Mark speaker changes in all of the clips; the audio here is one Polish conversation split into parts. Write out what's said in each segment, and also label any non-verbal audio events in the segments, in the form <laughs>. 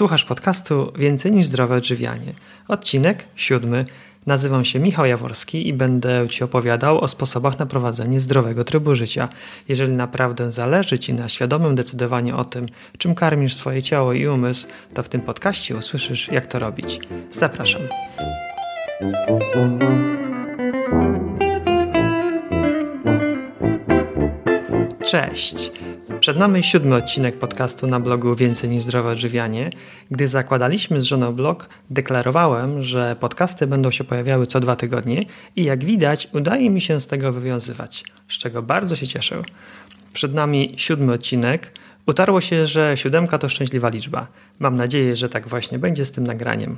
Speaker 1: Słuchasz podcastu Więcej niż zdrowe odżywianie. Odcinek siódmy. Nazywam się Michał Jaworski i będę Ci opowiadał o sposobach na prowadzenie zdrowego trybu życia. Jeżeli naprawdę zależy Ci na świadomym decydowaniu o tym, czym karmisz swoje ciało i umysł, to w tym podcaście usłyszysz, jak to robić. Zapraszam. Cześć. Przed nami siódmy odcinek podcastu na blogu Więcej niż zdrowe odżywianie. Gdy zakładaliśmy z żoną blog, deklarowałem, że podcasty będą się pojawiały co dwa tygodnie i jak widać udaje mi się z tego wywiązywać, z czego bardzo się cieszę. Przed nami siódmy odcinek. Utarło się, że siódemka to szczęśliwa liczba. Mam nadzieję, że tak właśnie będzie z tym nagraniem.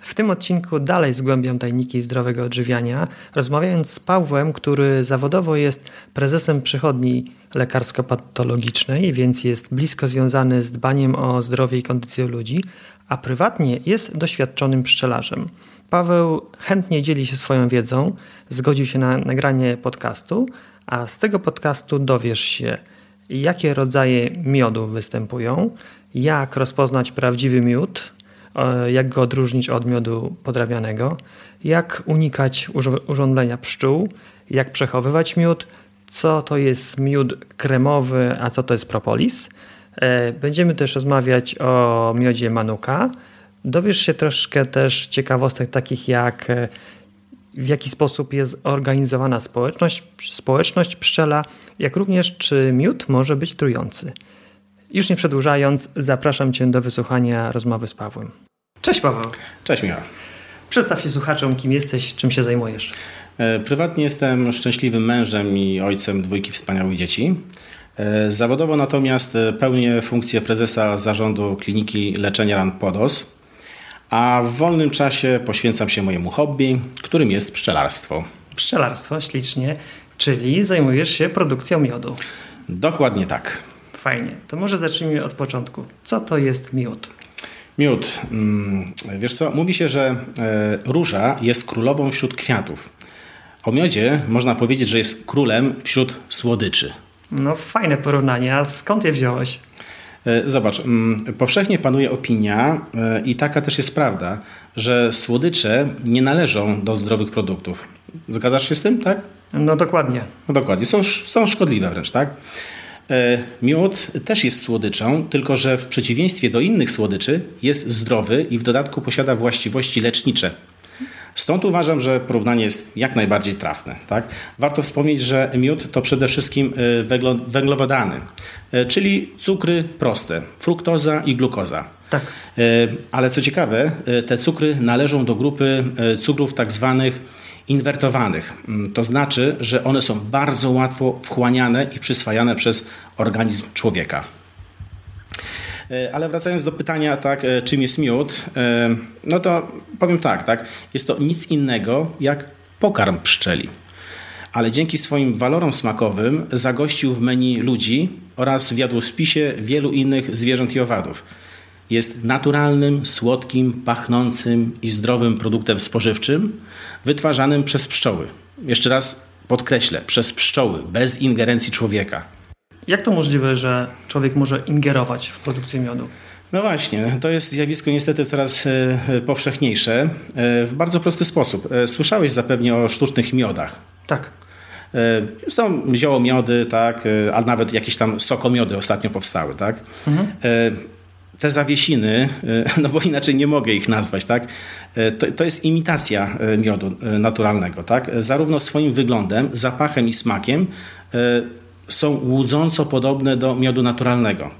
Speaker 1: W tym odcinku dalej zgłębiam tajniki zdrowego odżywiania, rozmawiając z Pawłem, który zawodowo jest prezesem przychodni lekarsko-patologicznej, więc jest blisko związany z dbaniem o zdrowie i kondycję ludzi, a prywatnie jest doświadczonym pszczelarzem. Paweł chętnie dzieli się swoją wiedzą, zgodził się na nagranie podcastu, a z tego podcastu dowiesz się, jakie rodzaje miodu występują, jak rozpoznać prawdziwy miód, jak go odróżnić od miodu podrabianego, jak unikać urządzenia pszczół, jak przechowywać miód, co to jest miód kremowy, a co to jest propolis. E, będziemy też rozmawiać o miodzie manuka. Dowiesz się troszkę też ciekawostek takich jak e, w jaki sposób jest organizowana społeczność, społeczność pszczela, jak również czy miód może być trujący. Już nie przedłużając, zapraszam Cię do wysłuchania rozmowy z Pawłem. Cześć Paweł.
Speaker 2: Cześć Michał.
Speaker 1: Przedstaw się słuchaczom, kim jesteś, czym się zajmujesz.
Speaker 2: E, prywatnie jestem szczęśliwym mężem i ojcem dwójki wspaniałych dzieci. E, zawodowo natomiast pełnię funkcję prezesa zarządu Kliniki Leczenia Ran Podos, a w wolnym czasie poświęcam się mojemu hobby, którym jest pszczelarstwo.
Speaker 1: Pszczelarstwo, ślicznie, czyli zajmujesz się produkcją miodu.
Speaker 2: Dokładnie tak.
Speaker 1: Fajnie. To może zacznijmy od początku. Co to jest miód?
Speaker 2: Miód. Mm, wiesz co, mówi się, że e, róża jest królową wśród kwiatów. O miodzie można powiedzieć, że jest królem wśród słodyczy.
Speaker 1: No fajne porównanie, a skąd je wziąłeś?
Speaker 2: E, zobacz, mm, powszechnie panuje opinia e, i taka też jest prawda, że słodycze nie należą do zdrowych produktów. Zgadzasz się z tym, tak?
Speaker 1: No dokładnie.
Speaker 2: No dokładnie, są, są szkodliwe wręcz, tak? E, miód też jest słodyczą, tylko że w przeciwieństwie do innych słodyczy jest zdrowy i w dodatku posiada właściwości lecznicze. Stąd uważam, że porównanie jest jak najbardziej trafne. Tak? Warto wspomnieć, że miód to przede wszystkim e, węglowodany, e, czyli cukry proste, fruktoza i glukoza.
Speaker 1: Tak.
Speaker 2: Ale co ciekawe, te cukry należą do grupy cukrów tak zwanych inwertowanych. Mm, to znaczy, że one są bardzo łatwo wchłaniane i przyswajane przez organizm człowieka. E, ale wracając do pytania, tak, e, czym jest miód, e, no to powiem tak, tak, jest to nic innego jak pokarm pszczeli. Ale dzięki swoim walorom smakowym zagościł w menu ludzi oraz w jadłospisie wielu innych zwierząt i owadów. Jest naturalnym, słodkim, pachnącym i zdrowym produktem spożywczym, wytwarzanym przez pszczoły. Jeszcze raz podkreślę, przez pszczoły, bez ingerencji człowieka.
Speaker 1: Jak to możliwe, że człowiek może ingerować w produkcję miodu?
Speaker 2: No właśnie, to jest zjawisko niestety coraz e, powszechniejsze e, w bardzo prosty sposób. E, słyszałeś zapewne o sztucznych miodach.
Speaker 1: Tak.
Speaker 2: Są ziołomiody, tak, a nawet jakieś tam sokomiody ostatnio powstały, tak. Mhm te zawiesiny, e, <laughs> no bo inaczej nie mogę ich nazwać, tak? E, to, to jest imitacja e, miodu naturalnego, tak? Zarówno swoim wyglądem, zapachem i smakiem są łudząco podobne do miodu naturalnego.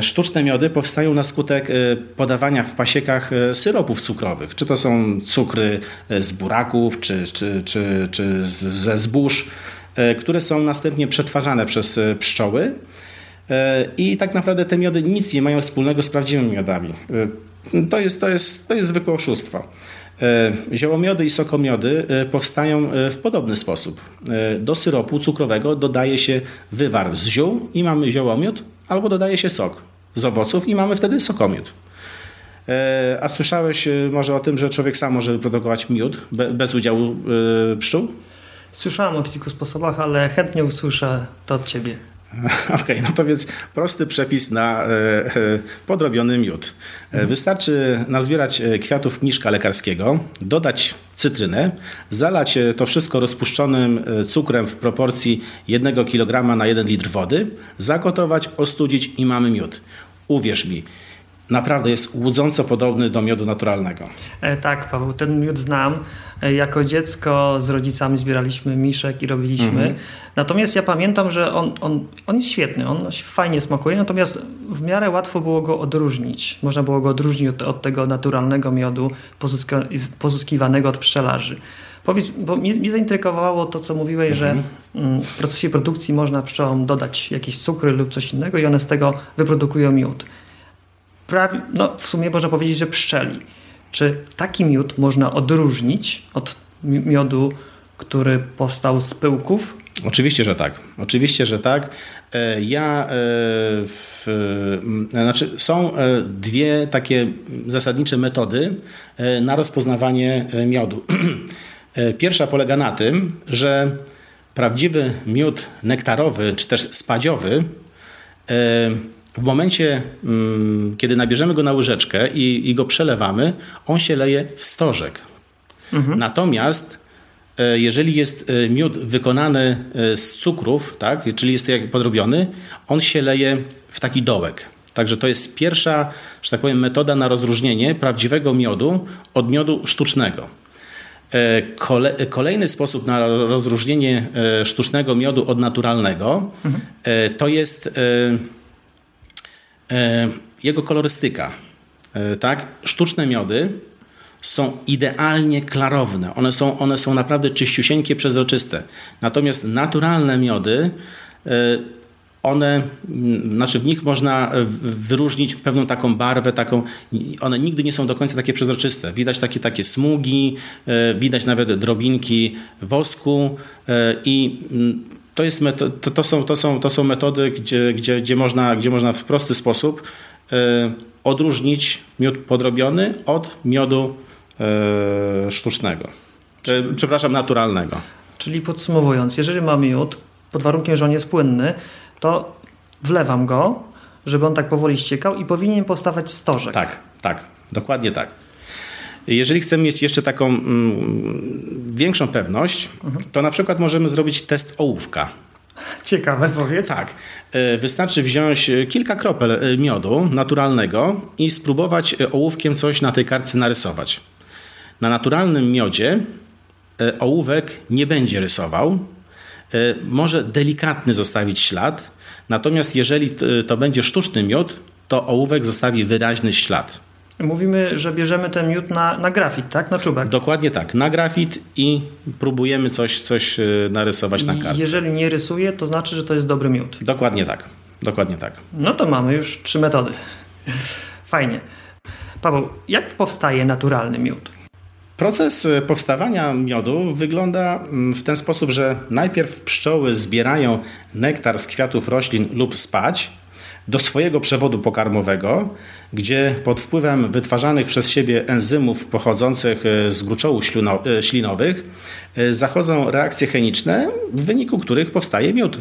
Speaker 2: Sztuczne miody powstają na skutek podawania w pasiekach syropów cukrowych. Czy to są cukry z buraków, czy, czy, czy, czy ze zbóż, które są następnie przetwarzane przez pszczoły I tak naprawdę te miody nic nie mają wspólnego z prawdziwymi miodami. E, to jest, to jest, to jest zwykłe oszustwo. E, ziołomiody i sokomiody powstają w podobny sposób. Do syropu cukrowego dodaje się wywar z ziół i mamy ziołomiód, albo dodaje się sok z owoców i mamy wtedy sokomiód. A słyszałeś może o tym, że człowiek sam może wyprodukować miód bez udziału pszczół?
Speaker 1: Słyszałem o kilku sposobach, ale chętnie usłyszę to od Ciebie. <laughs>
Speaker 2: Okej, okay, no to więc prosty przepis na podrobiony miód. Wystarczy nazbierać kwiatów mniszka lekarskiego, dodać cytrynę, zalać to wszystko rozpuszczonym cukrem w proporcji 1 kg na 1 litr wody, zagotować, ostudzić i mamy miód. Uwierz mi, naprawdę jest łudząco podobny do miodu naturalnego.
Speaker 1: E, tak, Paweł, ten miód znam. E, jako dziecko z rodzicami zbieraliśmy miszek i robiliśmy. Mhm. Natomiast ja pamiętam, że on, on, on jest świetny, on fajnie smakuje, natomiast w miarę łatwo było go odróżnić. Można było go odróżnić od, od tego naturalnego miodu pozyska, pozyskiwanego od pszczelarzy. Powiedz, bo mnie, mnie zaintrygowało to, co mówiłeś, mhm. że mm, w procesie produkcji można pszczołom dodać jakieś cukry lub coś innego i one z tego wyprodukują miód prawie, no w sumie można powiedzieć, że pszczeli. Czy taki miód można odróżnić od miodu, który powstał z pyłków?
Speaker 2: Oczywiście, że tak. Oczywiście, że tak. E, ja e, w, znaczy są e, dwie takie zasadnicze metody na rozpoznawanie miodu. Pierwsza polega na tym, że prawdziwy miód nektarowy czy też spadziowy w momencie, mm, kiedy nabierzemy go na łyżeczkę i, i go przelewamy, on się leje w stożek. Mhm. Natomiast e, jeżeli jest e, miód wykonany e, z cukrów, tak, czyli jest jak podrobiony, on się leje w taki dołek. Także to jest pierwsza, że tak powiem, metoda na rozróżnienie prawdziwego miodu od miodu sztucznego. Kolejny sposób na rozróżnienie sztucznego miodu od naturalnego mhm. to jest jego kolorystyka. E, tak? Sztuczne miody są idealnie klarowne. One są, one są naprawdę czyściusieńkie, przezroczyste. Natomiast naturalne miody, e, one, znaczy w nich można wyróżnić pewną taką barwę, taką, one nigdy nie są do końca takie przezroczyste. Widać takie, takie smugi, widać nawet drobinki wosku i to, jest to, to, są, to, są, to są metody, gdzie, gdzie, gdzie, można, gdzie można w prosty sposób y, odróżnić miód podrobiony od miodu y, sztucznego. Y, przepraszam, naturalnego.
Speaker 1: Czyli podsumowując, jeżeli mam miód, pod warunkiem, że on jest płynny, to wlewam go, żeby on tak powoli ściekał i powinien postawać stożek.
Speaker 2: Tak, tak, dokładnie tak. Jeżeli chcemy mieć jeszcze taką mm, większą pewność, mhm. to na przykład możemy zrobić test ołówka.
Speaker 1: Ciekawe, powiedz.
Speaker 2: Tak. E, wystarczy wziąć e, kilka kropel e, miodu naturalnego i spróbować ołówkiem coś na tej kartce narysować. Na naturalnym miodzie ołówek nie będzie rysował. Może delikatny zostawić ślad, natomiast jeżeli to będzie sztuczny miód, to ołówek zostawi wyraźny ślad.
Speaker 1: Mówimy, że bierzemy ten miód na, na grafit, tak? Na czubek.
Speaker 2: Dokładnie tak, na grafit i próbujemy coś, coś e, narysować na kartce.
Speaker 1: Jeżeli nie rysuje, to znaczy, że to jest dobry miód.
Speaker 2: Dokładnie tak. Dokładnie tak.
Speaker 1: No to mamy już trzy metody. Fajnie. Paweł, jak powstaje naturalny miód?
Speaker 2: Proces e, powstawania miodu wygląda mm, w ten sposób, że najpierw pszczoły zbierają nektar z kwiatów roślin lub spać, do swojego przewodu pokarmowego, gdzie pod wpływem wytwarzanych przez siebie enzymów pochodzących e, z gruczołów e, ślinowych e, zachodzą reakcje chemiczne, w wyniku których powstaje miód.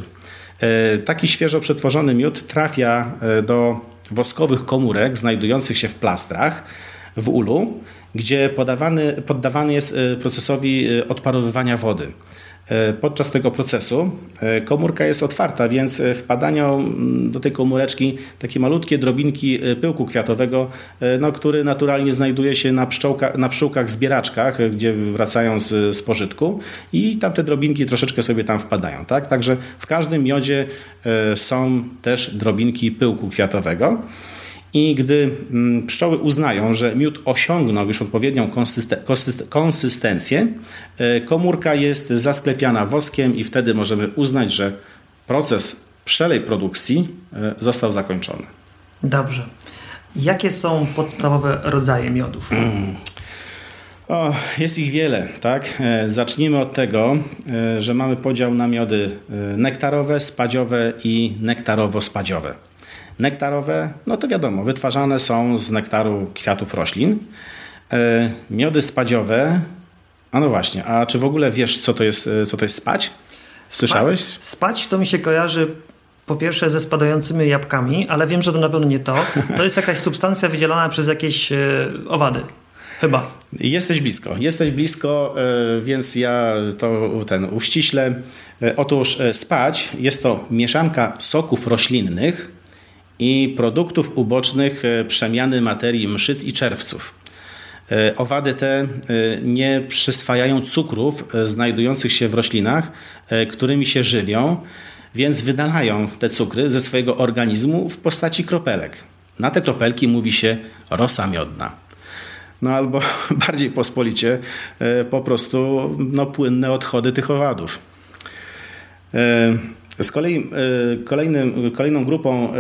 Speaker 2: Taki świeżo przetworzony miód trafia do woskowych komórek znajdujących się w plastrach w ulu, gdzie podawany, poddawany jest procesowi odparowywania wody. E, podczas tego procesu e, komórka jest otwarta, więc e, wpadają do tej komóreczki takie malutkie drobinki pyłku kwiatowego, no, który naturalnie znajduje się na, na pszczółkach zbieraczkach, gdzie wracają z, z pożytku i tam te drobinki troszeczkę sobie tam wpadają. Tak? Także w każdym miodzie są też drobinki pyłku kwiatowego. I gdy mm, pszczoły uznają, że miód osiągnął już odpowiednią konsystencję, e, komórka jest zasklepiana woskiem i wtedy możemy uznać, że proces pszczelej produkcji e, został zakończony.
Speaker 1: Dobrze. Jakie są podstawowe rodzaje miodów? Mm.
Speaker 2: O, jest ich wiele, tak? E, zacznijmy od tego, że mamy podział na miody nektarowe, spadziowe i nektarowo-spadziowe. Nektarowe, no to wiadomo, wytwarzane są z nektaru kwiatów roślin. E, miody spadziowe, a no właśnie, a czy w ogóle wiesz, co to jest, co to jest spać? Słyszałeś?
Speaker 1: Spać to mi się kojarzy po pierwsze ze spadającymi jabłkami, ale wiem, że to na pewno nie to. To jest jakaś substancja wydzielana przez jakieś e, owady. Chyba.
Speaker 2: Jesteś blisko, jesteś blisko, e, więc ja to ten uściślę. E, otóż spać jest to mieszanka soków roślinnych i produktów ubocznych przemiany materii mszyc i czerwców. Owady te nie przyswajają cukrów znajdujących się w roślinach, którymi się żywią, więc wydalają te cukry ze swojego organizmu w postaci kropelek. Na te kropelki mówi się rosa miodna. No albo <laughs> bardziej pospolicie e, po prostu no, płynne odchody tych owadów. E, z kolei e, kolejnym, kolejną grupą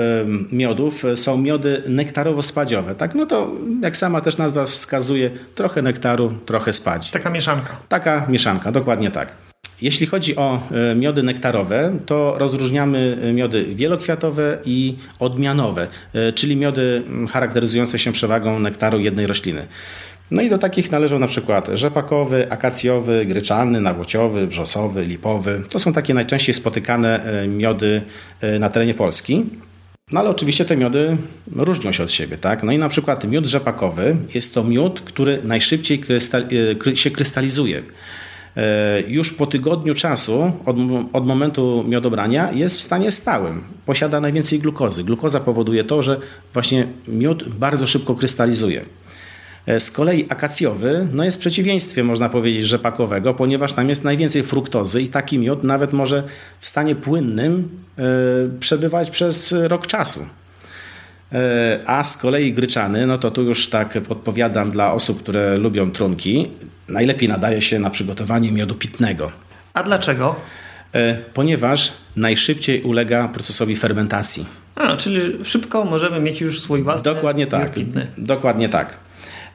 Speaker 2: miodów są miody nektarowo-spadziowe. Tak, no to jak sama też nazwa wskazuje, trochę nektaru, trochę spadzi.
Speaker 1: Taka mieszanka.
Speaker 2: Taka mieszanka, dokładnie tak. Jeśli chodzi o e, miody nektarowe, to rozróżniamy e, miody wielokwiatowe i odmianowe, e, czyli miody charakteryzujące się przewagą nektaru jednej rośliny. No i do takich należą na przykład rzepakowy, akacjowy, gryczany, nawłociowy, wrzosowy, lipowy. To są takie najczęściej spotykane miody na terenie Polski. No ale oczywiście te miody różnią się od siebie, tak? No i na przykład miód rzepakowy jest to miód, który najszybciej krystal się krystalizuje. E, już po tygodniu czasu od, od momentu miodobrania jest w stanie stałym. Posiada najwięcej glukozy. Glukoza powoduje to, że właśnie miód bardzo szybko krystalizuje. E, z kolei akacjowy no jest przeciwieństwem, można powiedzieć, rzepakowego, ponieważ tam jest najwięcej fruktozy i taki miód nawet może w stanie płynnym e, przebywać przez rok czasu. A z kolei gryczany, no to tu już tak podpowiadam dla osób, które lubią trunki, najlepiej nadaje się na przygotowanie miodu pitnego.
Speaker 1: A dlaczego?
Speaker 2: E, ponieważ najszybciej ulega procesowi fermentacji.
Speaker 1: A, czyli szybko możemy mieć już swój własny
Speaker 2: Dokładnie tak.
Speaker 1: Pitny.
Speaker 2: Dokładnie tak.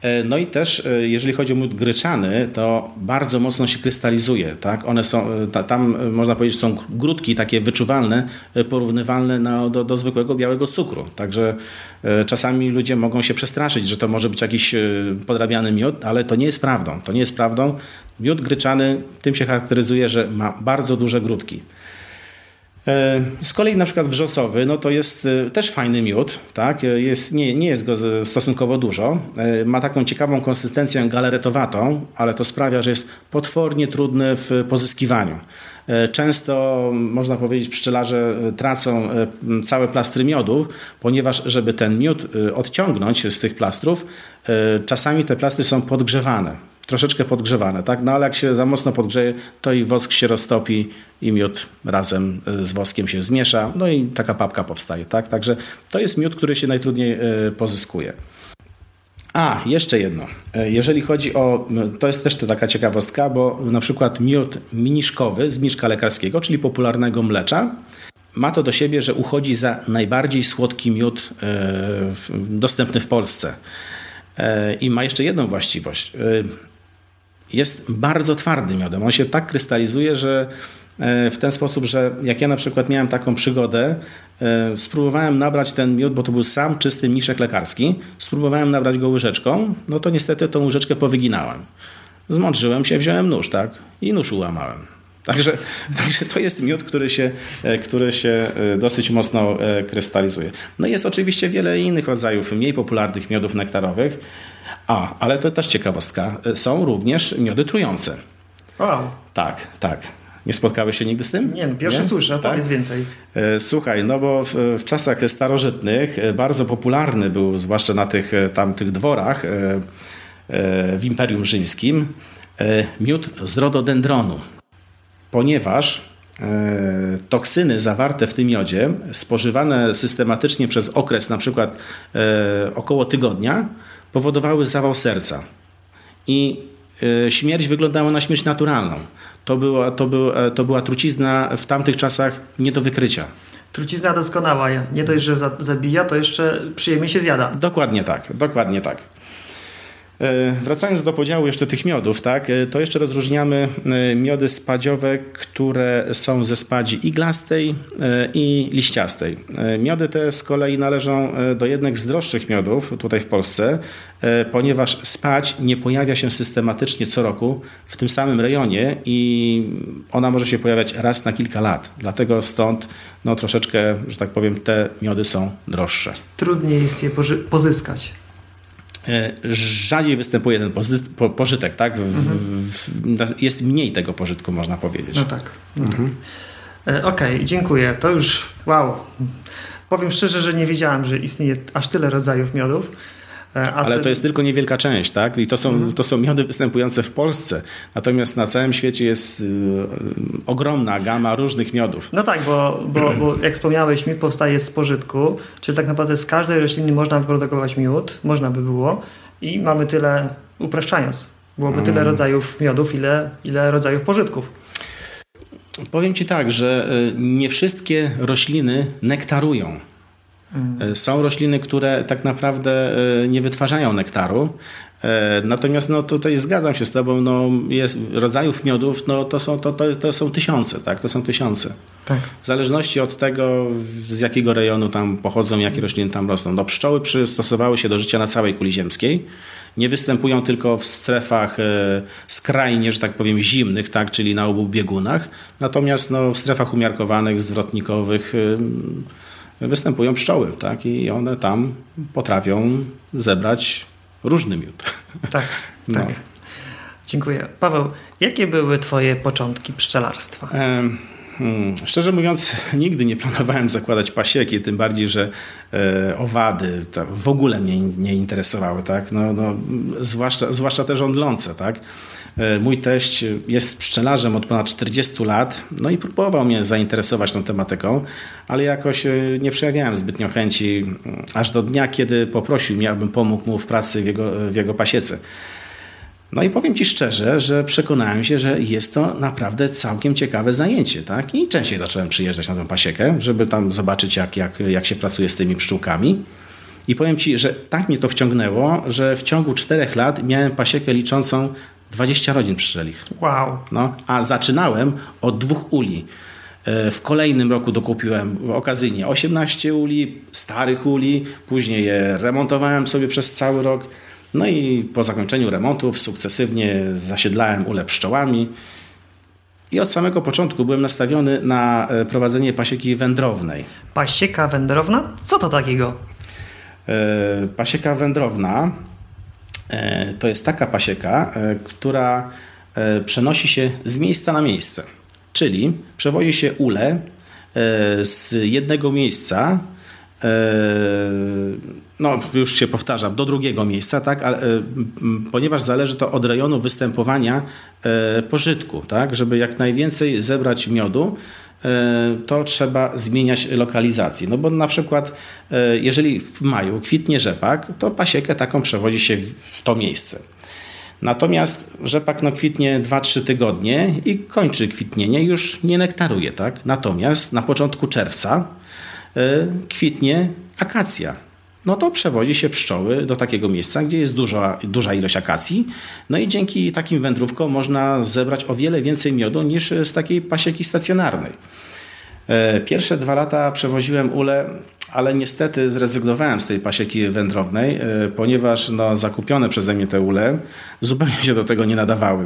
Speaker 2: E, no i też, e, jeżeli chodzi o miód gryczany, to bardzo mocno się krystalizuje. Tak? One są, e, tam można powiedzieć, są grudki takie wyczuwalne, porównywalne na, do, do zwykłego białego cukru. Także czasami ludzie mogą się przestraszyć, że to może być jakiś podrabiany miód, ale to nie jest prawdą. To nie jest prawdą. Miód gryczany tym się charakteryzuje, że ma bardzo duże grudki. E, z kolei na przykład wrzosowy, no to jest e, też fajny miód, tak? E, jest, nie, nie jest go stosunkowo dużo. Ma taką ciekawą konsystencję galaretowatą, ale to sprawia, że jest potwornie trudny w pozyskiwaniu. Często, można powiedzieć, pszczelarze tracą całe plastry miodu, ponieważ żeby ten miód odciągnąć z tych plastrów, czasami te plastry są podgrzewane troszeczkę podgrzewane, tak? No ale jak się za mocno podgrzeje, to i wosk się roztopi i miód razem e, z woskiem się zmiesza, no i taka papka powstaje, tak? Także to jest miód, który się najtrudniej e, pozyskuje. A, jeszcze jedno. E, jeżeli chodzi o, to jest też taka ciekawostka, bo na przykład miód miniszkowy z miszka lekarskiego, czyli popularnego mlecza, ma to do siebie, że uchodzi za najbardziej słodki miód dostępny w Polsce. I ma jeszcze jedną właściwość jest bardzo twardym miodem. On się tak krystalizuje, że e, w ten sposób, że jak ja na przykład miałem taką przygodę, e, spróbowałem nabrać ten miód, bo to był sam czysty mniszek lekarski, spróbowałem nabrać go łyżeczką, no to niestety tą łyżeczkę powyginałem. Zmądrzyłem się, wziąłem nóż, tak? I nóż ułamałem. <laughs> Także, także to jest miód, który się, e, który się dosyć mocno krystalizuje. No jest oczywiście wiele innych rodzajów mniej popularnych miodów nektarowych. A, ale to też ciekawostka. Są również miody trujące.
Speaker 1: Wow.
Speaker 2: Tak, tak. Nie spotkały się nigdy z tym?
Speaker 1: Nie, no pierwszy Nie? słyszę, tak? powiedz więcej.
Speaker 2: E, słuchaj, no bo w, w, czasach starożytnych e, bardzo popularny był, zwłaszcza na tych e, tamtych dworach w Imperium Rzymskim, miód z rododendronu. Ponieważ toksyny zawarte w tym miodzie, spożywane systematycznie przez okres na przykład około tygodnia, powodowały zawał serca. I e, śmierć wyglądała na śmierć naturalną. To była, to, była, e, to była trucizna w tamtych czasach nie do wykrycia.
Speaker 1: Trucizna doskonała. Nie dość, że zabija, to jeszcze przyjemnie się zjada.
Speaker 2: Dokładnie tak, dokładnie tak. E, wracając do podziału jeszcze tych miodów, tak, e, to jeszcze rozróżniamy e, miody spadziowe, które są ze spadzi iglastej i liściastej. Miody te z kolei należą do jednych z droższych miodów tutaj w Polsce, ponieważ spadź nie pojawia się systematycznie co roku w tym samym rejonie i ona może się pojawiać raz na kilka lat. Dlatego stąd no, troszeczkę, że tak powiem, te miody są droższe.
Speaker 1: Trudniej jest je pozyskać.
Speaker 2: E, rzadziej występuje ten pożytek, tak? Mhm. Jest mniej tego pożytku, można powiedzieć.
Speaker 1: No tak. No tak. mhm. tak. Okej, okay, dziękuję. To już wow. Powiem szczerze, że nie wiedziałem, że istnieje aż tyle rodzajów miodów.
Speaker 2: E, Ale to jest tylko niewielka część, tak? I to są, mhm. to są miody występujące w Polsce. Natomiast na całym świecie jest y, ogromna gama różnych miodów.
Speaker 1: No tak, bo, bo, bo jak wspomniałeś, miód powstaje z pożytku, czyli tak naprawdę z każdej rośliny można wyprodukować miód, można by było i mamy tyle, upraszczając, byłoby tyle mm. rodzajów miodów, ile, ile rodzajów pożytków.
Speaker 2: Powiem Ci tak, że y, nie wszystkie rośliny nektarują. Mm. Są rośliny, które tak naprawdę e, nie wytwarzają nektaru. E, natomiast no, tutaj zgadzam się z Tobą, no, jest, rodzajów miodów no, to, są, to, to, to są tysiące, tak? To są tysiące. Tak. W zależności od tego, z jakiego rejonu tam pochodzą, jakie rośliny tam rosną. No, pszczoły przystosowały się do życia na całej kuli ziemskiej. Nie występują tylko w strefach e, skrajnie, że tak powiem, zimnych, tak? czyli na obu biegunach. Natomiast no, w strefach umiarkowanych, zwrotnikowych występują pszczoły, tak? I one tam potrafią zebrać różny miód.
Speaker 1: Tak, <laughs> no. tak. Dziękuję. Paweł, jakie były Twoje początki pszczelarstwa?
Speaker 2: Hmm, szczerze mówiąc, nigdy nie planowałem zakładać pasieki, tym bardziej, że e, owady w ogóle mnie nie interesowały, tak? No, no, zwłaszcza, zwłaszcza te żądlące, tak? E, mój teść jest pszczelarzem od ponad 40 lat, no i próbował mnie zainteresować tą tematyką, ale jakoś e, nie przejawiałem zbytnio chęci, mm, aż do dnia, kiedy poprosił mnie, abym pomógł mu w pracy w jego, w jego pasiece. No i powiem Ci szczerze, że przekonałem się, że jest to naprawdę całkiem ciekawe zajęcie, tak? I częściej zacząłem przyjeżdżać na tę pasiekę, żeby tam zobaczyć, jak, jak, jak się pracuje z tymi pszczółkami. I powiem Ci, że tak mnie to wciągnęło, że w ciągu czterech lat miałem pasiekę liczącą 20 rodzin pszczelich.
Speaker 1: Wow.
Speaker 2: No, a zaczynałem od dwóch uli. E, w kolejnym roku dokupiłem okazyjnie 18 uli, starych uli, później je remontowałem sobie przez cały rok. No i po zakończeniu remontów sukcesywnie zasiedlałem ule pszczołami. I od samego początku byłem nastawiony na e, prowadzenie pasieki wędrownej.
Speaker 1: Pasieka wędrowna? Co to takiego?
Speaker 2: E, pasieka wędrowna E, to jest taka pasieka, która przenosi się z miejsca na miejsce. Czyli przewozi się ule z jednego miejsca, no już się powtarzam, do drugiego miejsca, tak, ale, ponieważ zależy to od rejonu występowania pożytku, tak, żeby jak najwięcej zebrać miodu, to trzeba zmieniać lokalizację. No bo na przykład, jeżeli w maju kwitnie rzepak, to pasiekę taką przewozi się w to miejsce. Natomiast rzepak no, kwitnie 2-3 tygodnie i kończy kwitnienie, już nie nektaruje. Tak? Natomiast na początku czerwca kwitnie akacja no to przewodzi się pszczoły do takiego miejsca, gdzie jest duża, duża ilość akacji. No i dzięki takim wędrówkom można zebrać o wiele więcej miodu niż z takiej pasieki stacjonarnej. E, pierwsze dwa lata przewoziłem ule, ale niestety zrezygnowałem z tej pasieki wędrownej, e, ponieważ no, zakupione przeze mnie te ule zupełnie się do tego nie nadawały.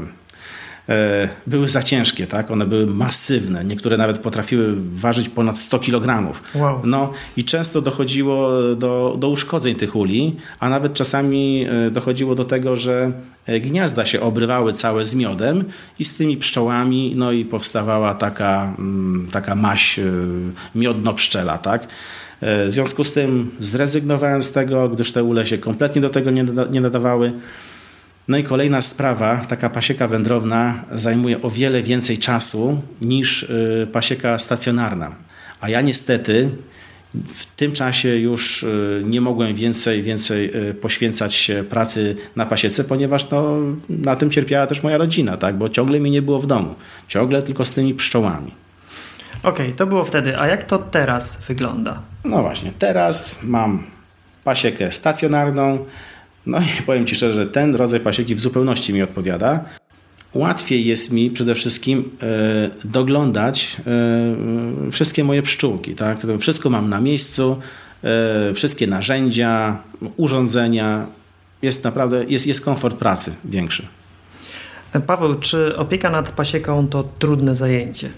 Speaker 2: E, były za ciężkie, tak? One były masywne. Niektóre nawet potrafiły ważyć ponad 100 kg. Wow. No i często dochodziło do, do uszkodzeń tych uli, a nawet czasami e, dochodziło do tego, że e, gniazda się obrywały całe z miodem i z tymi pszczołami, no i powstawała taka, mm, taka maś miodno-pszczela, tak? W związku z tym zrezygnowałem z tego, gdyż te ule się kompletnie do tego nie nadawały. No i kolejna sprawa, taka pasieka wędrowna zajmuje o wiele więcej czasu niż y, pasieka stacjonarna. A ja niestety w tym czasie już y, nie mogłem więcej, więcej y, poświęcać się pracy na pasiece, ponieważ no, na tym cierpiała też moja rodzina, tak? bo ciągle mi nie było w domu. Ciągle tylko z tymi pszczołami.
Speaker 1: Okej, okay, to było wtedy. A jak to teraz wygląda?
Speaker 2: No właśnie, teraz mam pasiekę stacjonarną, No i powiem Ci szczerze, że ten rodzaj pasieki w zupełności mi odpowiada. Łatwiej jest mi przede wszystkim e, doglądać e, wszystkie moje pszczółki. Tak? Wszystko mam na miejscu, e, wszystkie narzędzia, urządzenia. Jest naprawdę jest, jest komfort pracy większy.
Speaker 1: Paweł, czy opieka nad pasieką to trudne zajęcie?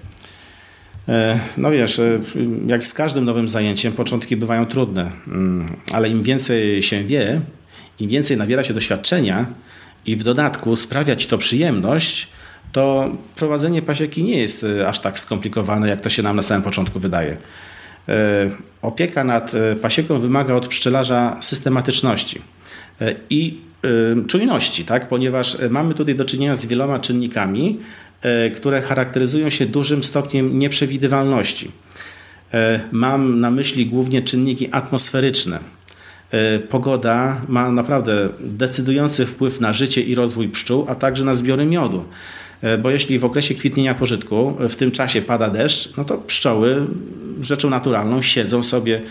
Speaker 2: No wiesz, jak z każdym nowym zajęciem, początki bywają trudne, mm, ale im więcej się wie, im więcej nabiera się doświadczenia i w dodatku sprawia ci to przyjemność, to prowadzenie pasieki nie jest e, aż tak skomplikowane, jak to się nam na samym początku wydaje. E, opieka nad e, pasieką wymaga od pszczelarza systematyczności i czujności, tak? ponieważ mamy tutaj do czynienia z wieloma czynnikami, które charakteryzują się dużym stopniem nieprzewidywalności. Mam na myśli głównie czynniki atmosferyczne pogoda ma naprawdę decydujący wpływ na życie i rozwój pszczół, a także na zbiory miodu. E, bo jeśli w okresie kwitnienia pożytku w tym czasie pada deszcz, no to pszczoły rzeczą naturalną siedzą sobie e,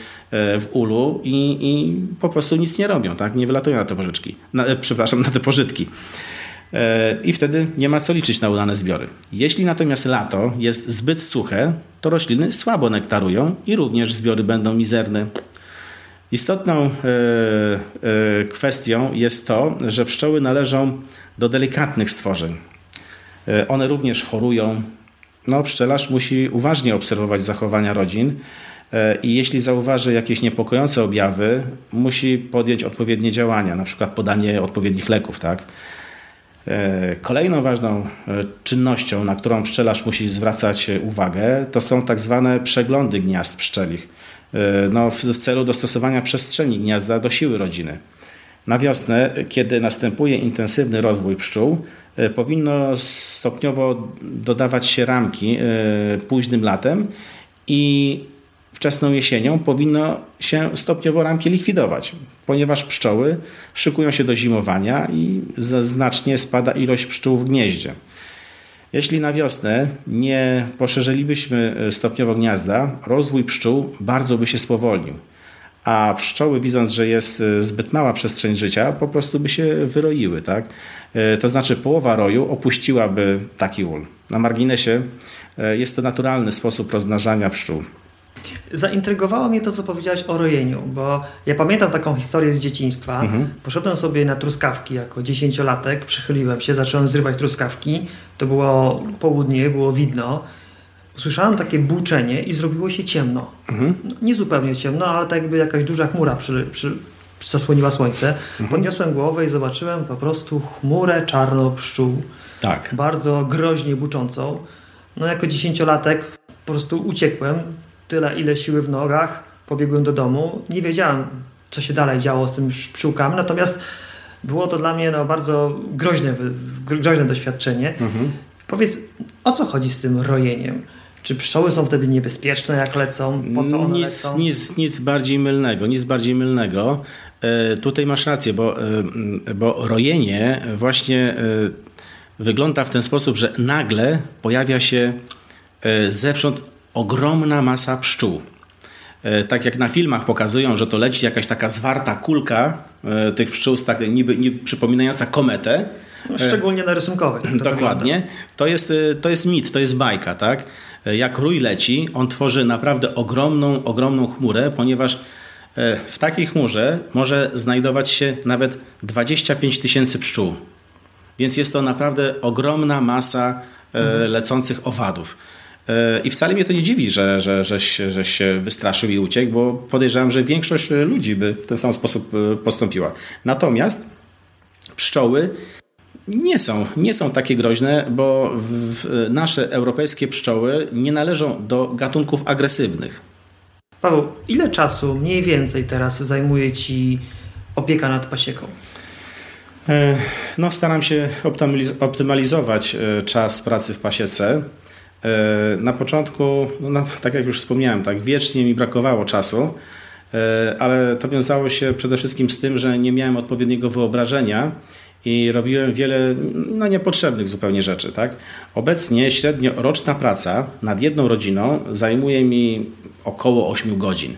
Speaker 2: w ulu i, i po prostu nic nie robią, tak? nie wylatują na te pożyczki, na, przepraszam, na te pożytki. I wtedy nie ma co liczyć na udane zbiory. Jeśli natomiast lato jest zbyt suche, to rośliny słabo nektarują i również zbiory będą mizerne, Istotną e, e, kwestią jest to, że pszczoły należą do delikatnych stworzeń. E, one również chorują. No, pszczelarz musi uważnie obserwować zachowania rodzin i jeśli zauważy jakieś niepokojące objawy, musi podjąć odpowiednie działania, na przykład podanie odpowiednich leków. Tak? Kolejną ważną czynnością, na którą pszczelarz musi zwracać uwagę, to są tak zwane przeglądy gniazd pszczelich. E, no, w celu dostosowania przestrzeni gniazda do siły rodziny. Na wiosnę, kiedy następuje intensywny rozwój pszczół, e, powinno stopniowo dodawać się ramki e, późnym latem i wczesną jesienią powinno się stopniowo ramki likwidować, ponieważ pszczoły szykują się do zimowania i znacznie spada ilość pszczół w gnieździe. Jeśli na wiosnę nie poszerzylibyśmy e, stopniowo gniazda, rozwój pszczół bardzo by się spowolnił. A pszczoły, widząc, że jest e, zbyt mała przestrzeń życia, po prostu by się wyroiły. Tak? E, to znaczy, połowa roju opuściłaby taki ul. Na marginesie jest to naturalny sposób rozmnażania pszczół.
Speaker 1: Zaintrygowało mnie to, co powiedziałeś o rojeniu, bo ja pamiętam taką historię z dzieciństwa. Mhm. Poszedłem sobie na truskawki jako dziesięciolatek, przychyliłem się, zacząłem zrywać truskawki. To było południe, było widno. Usłyszałem takie buczenie i zrobiło się ciemno. Mhm. No, nie zupełnie ciemno, ale tak jakby jakaś duża chmura przy, przy, zasłoniła słońce. Mhm. Podniosłem głowę i zobaczyłem po prostu chmurę czarno pszczół. Tak. Bardzo groźnie buczącą. No jako dziesięciolatek po prostu uciekłem tyle, ile siły w nogach, pobiegłem do domu. Nie wiedziałem, co się dalej działo z tym pszczółkami, natomiast było to dla mnie no, bardzo groźne, groźne doświadczenie. Mhm. Powiedz, o co chodzi z tym rojeniem? Czy pszczoły są wtedy niebezpieczne, jak lecą? Po co one
Speaker 2: nic,
Speaker 1: lecą?
Speaker 2: Nic, nic bardziej mylnego, nic bardziej mylnego. E, tutaj masz rację, bo, e, bo rojenie właśnie e, wygląda w ten sposób, że nagle pojawia się e, zewsząd ogromna masa pszczół. E, tak jak na filmach pokazują, że to leci jakaś taka zwarta kulka e, tych pszczół, tak niby, niby przypominająca kometę.
Speaker 1: No, szczególnie na rysunkowych.
Speaker 2: To Dokładnie. To jest, e, to jest mit, to jest bajka. Tak? Jak rój leci, on tworzy naprawdę ogromną, ogromną chmurę, ponieważ w takiej chmurze może znajdować się nawet 25 tysięcy pszczół. Więc jest to naprawdę ogromna masa mhm. lecących owadów. E, I wcale mnie to nie dziwi, że, że, żeś, żeś się wystraszył i uciekł, bo podejrzewam, że większość ludzi by w ten sam sposób e, postąpiła. Natomiast pszczoły nie są, nie są takie groźne, bo nasze europejskie pszczoły nie należą do gatunków agresywnych.
Speaker 1: Paweł, ile czasu mniej więcej teraz zajmuje Ci opieka nad pasieką?
Speaker 2: E, no, staram się optymalizować czas pracy w pasiece. E, na początku, no, tak jak już wspomniałem, tak wiecznie mi brakowało czasu, e, ale to wiązało się przede wszystkim z tym, że nie miałem odpowiedniego wyobrażenia i robiłem wiele no, niepotrzebnych zupełnie rzeczy. Tak? Obecnie średnio roczna praca nad jedną rodziną zajmuje mi około 8 godzin.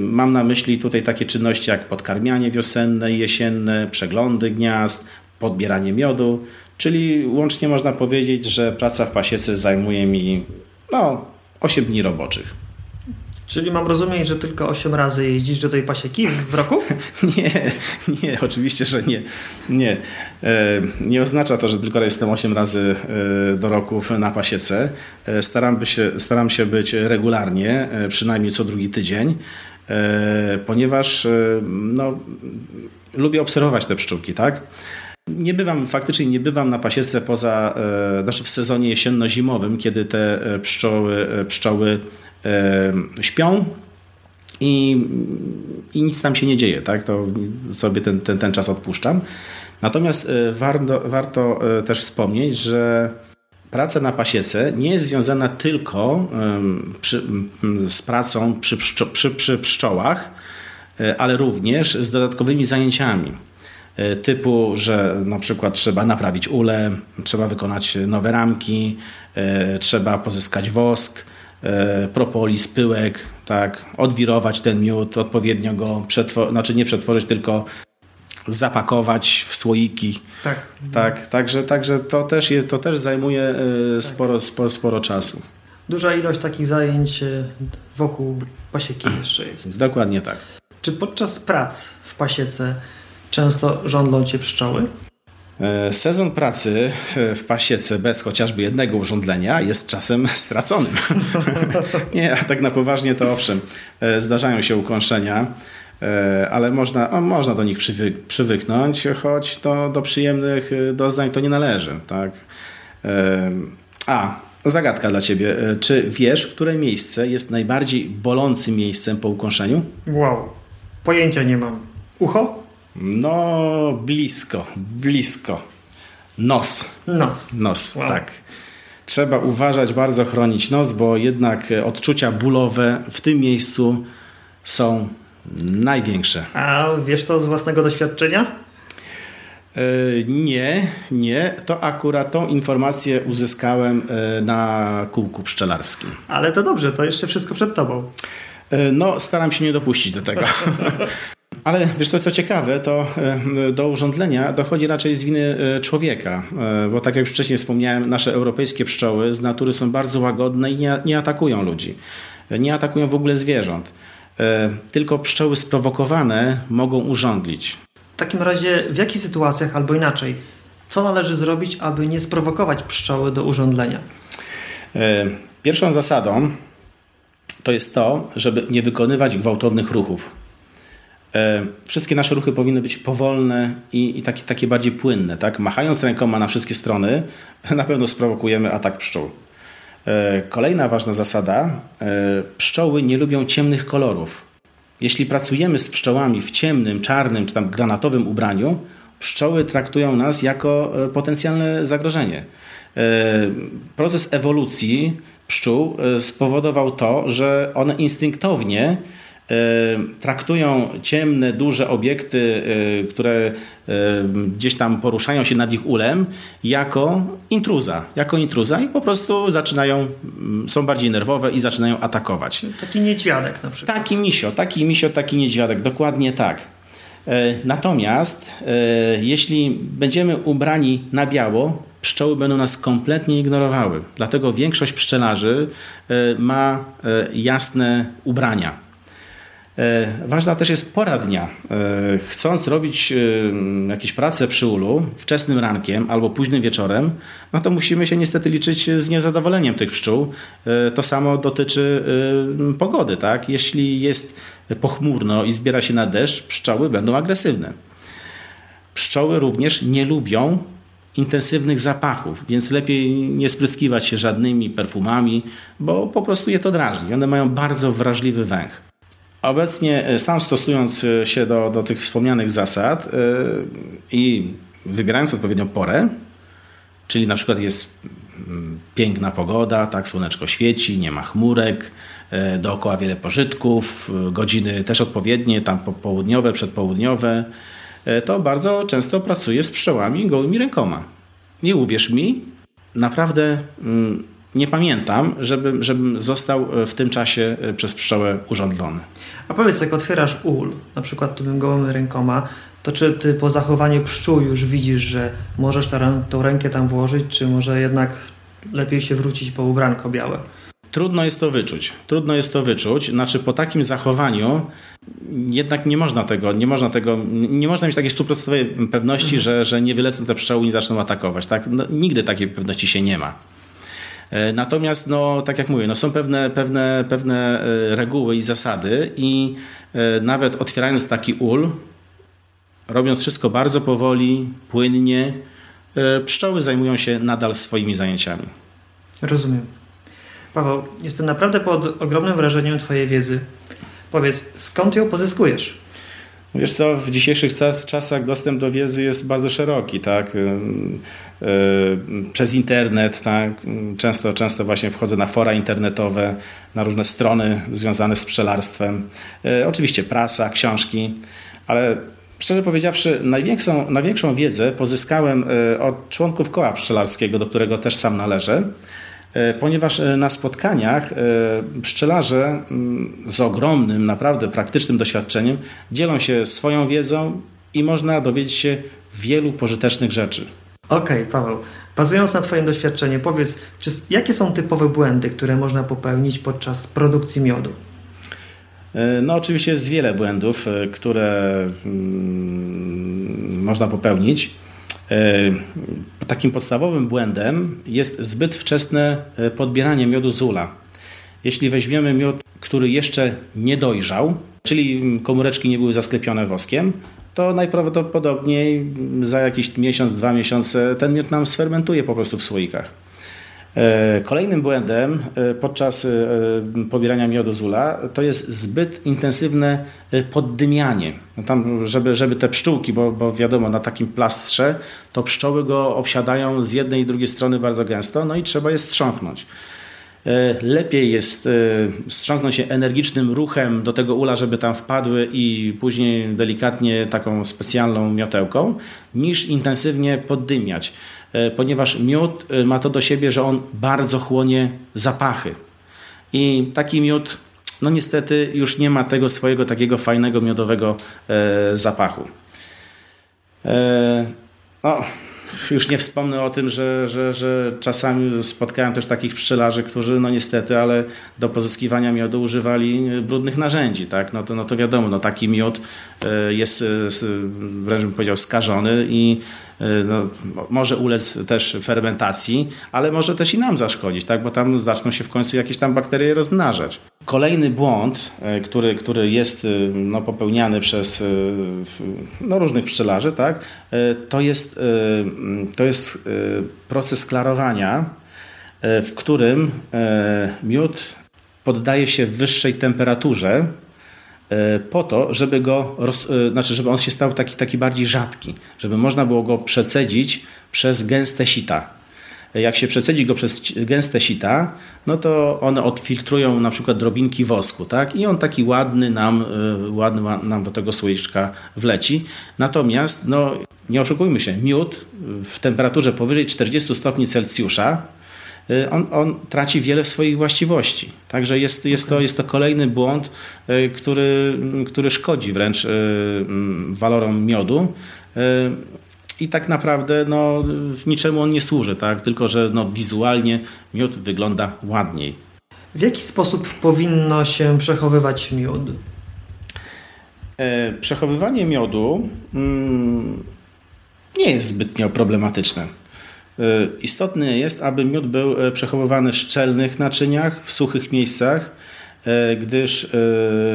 Speaker 2: Mam na myśli tutaj takie czynności jak podkarmianie wiosenne i jesienne, przeglądy gniazd, podbieranie miodu, czyli łącznie można powiedzieć, że praca w pasiece zajmuje mi no, 8 dni roboczych.
Speaker 1: Czyli mam rozumieć, że tylko 8 razy jeździsz do tej pasieki w roku? <laughs>
Speaker 2: nie, nie, oczywiście, że nie. Nie. E, nie oznacza to, że tylko jestem 8 razy e, do roku na pasiece. E, staram się, staram się być regularnie, przynajmniej co drugi tydzień, ponieważ no, lubię obserwować te pszczółki, tak? Nie bywam, faktycznie nie bywam na pasiece poza, znaczy w sezonie jesienno-zimowym, kiedy te pszczoły, pszczoły śpią i, i nic tam się nie dzieje, tak? to sobie ten, ten, ten czas odpuszczam. Natomiast e, warto, warto e, też wspomnieć, że praca na pasiece nie jest związana tylko przy, z pracą przy, pszczo, przy, przy pszczołach, e, ale również z dodatkowymi zajęciami typu, że na przykład trzeba naprawić ule, trzeba wykonać nowe ramki, trzeba pozyskać wosk, E, propolis, pyłek, tak, odwirować ten miód, odpowiednio go przetworzyć, znaczy nie przetworzyć, tylko zapakować w słoiki. Tak. Tak, także, także to, też jest, to też zajmuje e, tak. sporo, sporo, sporo czasu.
Speaker 1: Duża ilość takich zajęć e, wokół pasieki jeszcze jest.
Speaker 2: Dokładnie tak.
Speaker 1: Czy podczas prac w pasiece często żądlą Cię pszczoły?
Speaker 2: E, sezon pracy e, w pasiece bez chociażby jednego urządlenia jest czasem <laughs> straconym. <laughs> Nie, a tak na poważnie to owszem, e, zdarzają się ukąszenia, ale można, o, można do nich przywy, przywyknąć, choć to do przyjemnych doznań to nie należy. Tak? A, zagadka dla Ciebie. Czy wiesz, które miejsce jest najbardziej bolącym miejscem po ukąszeniu?
Speaker 1: Wow, pojęcia nie mam. Ucho?
Speaker 2: No, blisko, blisko. Nos.
Speaker 1: Nos.
Speaker 2: Nos, wow. tak. Trzeba uważać, bardzo chronić nos, bo jednak odczucia bólowe w tym miejscu są największe.
Speaker 1: A wiesz to z własnego doświadczenia?
Speaker 2: E, nie, nie. To akurat tą informację uzyskałem e, na kółku pszczelarskim.
Speaker 1: Ale to dobrze, to jeszcze wszystko przed tobą.
Speaker 2: E, no, staram się nie dopuścić do tego. <laughs> Ale wiesz co, co ciekawe, to e, do urządlenia dochodzi raczej z winy e, człowieka, e, bo tak jak już wcześniej wspomniałem, nasze europejskie pszczoły z natury są bardzo łagodne i nie, nie atakują ludzi. Nie atakują w ogóle zwierząt. Tylko pszczoły sprowokowane mogą urządlić.
Speaker 1: W takim razie w jakich sytuacjach albo inaczej, co należy zrobić, aby nie sprowokować pszczoły do urządlenia?
Speaker 2: Pierwszą zasadą to jest to, żeby nie wykonywać gwałtownych ruchów. E, wszystkie nasze ruchy powinny być powolne i, i takie, takie bardziej płynne. Tak? Machając rękoma na wszystkie strony, <laughs> na pewno sprowokujemy atak pszczół. E, kolejna ważna zasada: e, pszczoły nie lubią ciemnych kolorów. Jeśli pracujemy z pszczołami w ciemnym, czarnym czy tam granatowym ubraniu, pszczoły traktują nas jako potencjalne zagrożenie. Proces ewolucji pszczół spowodował to, że one instynktownie traktują ciemne, duże obiekty, e, które gdzieś tam poruszają się nad ich ulem, jako intruza. Jako intruza i po prostu zaczynają, mm, są bardziej nerwowe i zaczynają atakować.
Speaker 1: Taki niedźwiadek na przykład.
Speaker 2: Taki misio, taki misio, taki niedźwiadek, dokładnie tak. E, natomiast e, jeśli będziemy ubrani na biało, pszczoły będą nas kompletnie ignorowały. Dlatego większość pszczelarzy ma jasne ubrania E, ważna też jest pora dnia. E, chcąc robić e, jakieś prace przy ulu wczesnym rankiem albo późnym wieczorem, no to musimy się niestety liczyć z niezadowoleniem tych pszczół. To samo dotyczy pogody. Tak? Jeśli jest pochmurno i zbiera się na deszcz, pszczoły będą agresywne. Pszczoły również nie lubią intensywnych zapachów, więc lepiej nie spryskiwać się żadnymi perfumami, bo po prostu je to drażni. One mają bardzo wrażliwy węch. Obecnie e, sam stosując e, się do, do tych wspomnianych zasad yy, i wybierając odpowiednią porę, czyli na przykład jest mm, piękna pogoda, tak, słoneczko świeci, nie ma chmurek, dookoła wiele pożytków, godziny też odpowiednie, tam południowe, przedpołudniowe, to bardzo często pracuję z pszczołami gołymi rękoma. Nie uwierz mi, naprawdę mm, nie pamiętam, żebym, żebym został w tym czasie przez pszczołę urządlony.
Speaker 1: A powiedz, jak otwierasz ul, na przykład tymi gołymi rękoma, to czy ty po zachowaniu pszczół już widzisz, że możesz tę, tą rękę tam włożyć, czy może jednak lepiej się wrócić po ubranko białe?
Speaker 2: Trudno jest to wyczuć. Trudno jest to wyczuć. Znaczy po takim zachowaniu jednak nie można tego, nie można tego, nie można mieć takiej stuprocentowej pewności, mhm. że, że nie wylecą te pszczoły i nie zaczną atakować. Tak? No, nigdy takiej pewności się nie ma. E, natomiast, no, tak jak mówię, no, są pewne, pewne, pewne e, reguły i zasady i e, nawet otwierając taki ul, robiąc wszystko bardzo powoli, płynnie, pszczoły zajmują się nadal swoimi zajęciami.
Speaker 1: Rozumiem. Paweł, jestem naprawdę pod ogromnym wrażeniem Twojej wiedzy. Powiedz, skąd ją pozyskujesz?
Speaker 2: Wiesz co, w dzisiejszych czasach dostęp do wiedzy jest bardzo szeroki, tak? Y, y, przez internet, tak? Często, często właśnie wchodzę na fora internetowe, na różne strony związane z pszczelarstwem. Y, oczywiście prasa, książki, ale szczerze powiedziawszy, największą, największą wiedzę pozyskałem od członków koła pszczelarskiego, do którego też sam należę. E, ponieważ e, na spotkaniach e, pszczelarze mm, z ogromnym, naprawdę praktycznym doświadczeniem dzielą się swoją wiedzą i można dowiedzieć się wielu pożytecznych rzeczy.
Speaker 1: Okej, okay, Paweł. Bazując na Twoim doświadczeniu, powiedz, czy, jakie są typowe błędy, które można popełnić podczas produkcji miodu?
Speaker 2: No, oczywiście jest wiele błędów, które mm, można popełnić. E, takim podstawowym błędem jest zbyt wczesne e, podbieranie miodu z. Jeśli weźmiemy miód, który jeszcze nie dojrzał, czyli komóreczki nie były zasklepione woskiem, to najprawdopodobniej za jakiś miesiąc, dwa miesiące ten miód nam sfermentuje po prostu w słoikach. E, kolejnym błędem e, podczas e, pobierania miodu z ula to jest zbyt intensywne poddymianie. No tam, żeby, żeby te pszczółki, bo, bo wiadomo, na takim plastrze to pszczoły go obsiadają z jednej i drugiej strony bardzo gęsto, no i trzeba je strząknąć. Lepiej jest strząknąć się energicznym ruchem do tego ula, żeby tam wpadły i później delikatnie taką specjalną miotełką, niż intensywnie poddymiać. E, ponieważ miód e, ma to do siebie, że on bardzo chłonie zapachy. I taki miód, no niestety, już nie ma tego swojego takiego fajnego miodowego e, zapachu. No, już nie wspomnę o tym, że, że, że czasami spotkałem też takich pszczelarzy, którzy no niestety, ale do pozyskiwania miodu używali brudnych narzędzi. Tak? No, to, no to wiadomo, no taki miód jest wręcz bym powiedział skażony i Y, no, może ulec też fermentacji, ale może też i nam zaszkodzić, tak? bo tam zaczną się w końcu jakieś tam bakterie rozmnażać. Kolejny błąd, y, który, który jest y, no, popełniany przez no, różnych pszczelarzy, tak? to, jest, to jest proces klarowania, w którym miód poddaje się wyższej temperaturze E, po to, żeby go, e, znaczy, żeby on się stał taki, taki bardziej rzadki, żeby można było go przecedzić przez gęste sita. E, jak się przecedzi go przez gęste sita, no to one odfiltrują na przykład drobinki wosku, tak? I on taki ładny nam, ładny nam do tego słoiczka wleci. Natomiast, no, nie oszukujmy się, miód w temperaturze powyżej 40 stopni Celsjusza Y, on, on traci wiele swoich właściwości. Także jest, jest, to, jest to kolejny błąd, y, który, który szkodzi wręcz walorom miodu. I tak naprawdę no, niczemu on nie służy, tak? tylko że no, wizualnie miód wygląda ładniej.
Speaker 1: W jaki sposób powinno się przechowywać miód?
Speaker 2: E, przechowywanie miodu mm, nie jest zbytnio problematyczne. E, istotne jest, aby miód był e, przechowywany w szczelnych naczyniach, w suchych miejscach, gdyż,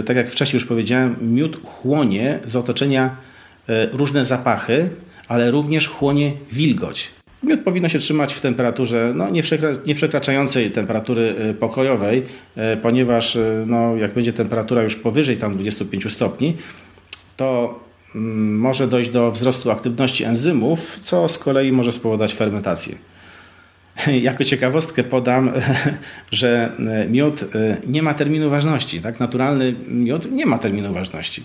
Speaker 2: tak jak wcześniej już powiedziałem, miód chłonie z otoczenia różne zapachy, ale również chłonie wilgoć. Miód powinno się trzymać w temperaturze no, nie, przekraczającej temperatury pokojowej, ponieważ no, jak będzie temperatura już powyżej tam 25 stopni, to Mm, może dojść do wzrostu aktywności enzymów, co z kolei może spowodować fermentację. <laughs> Jako ciekawostkę podam, <laughs> że miód nie ma terminu ważności. Tak? Naturalny miód nie ma terminu ważności.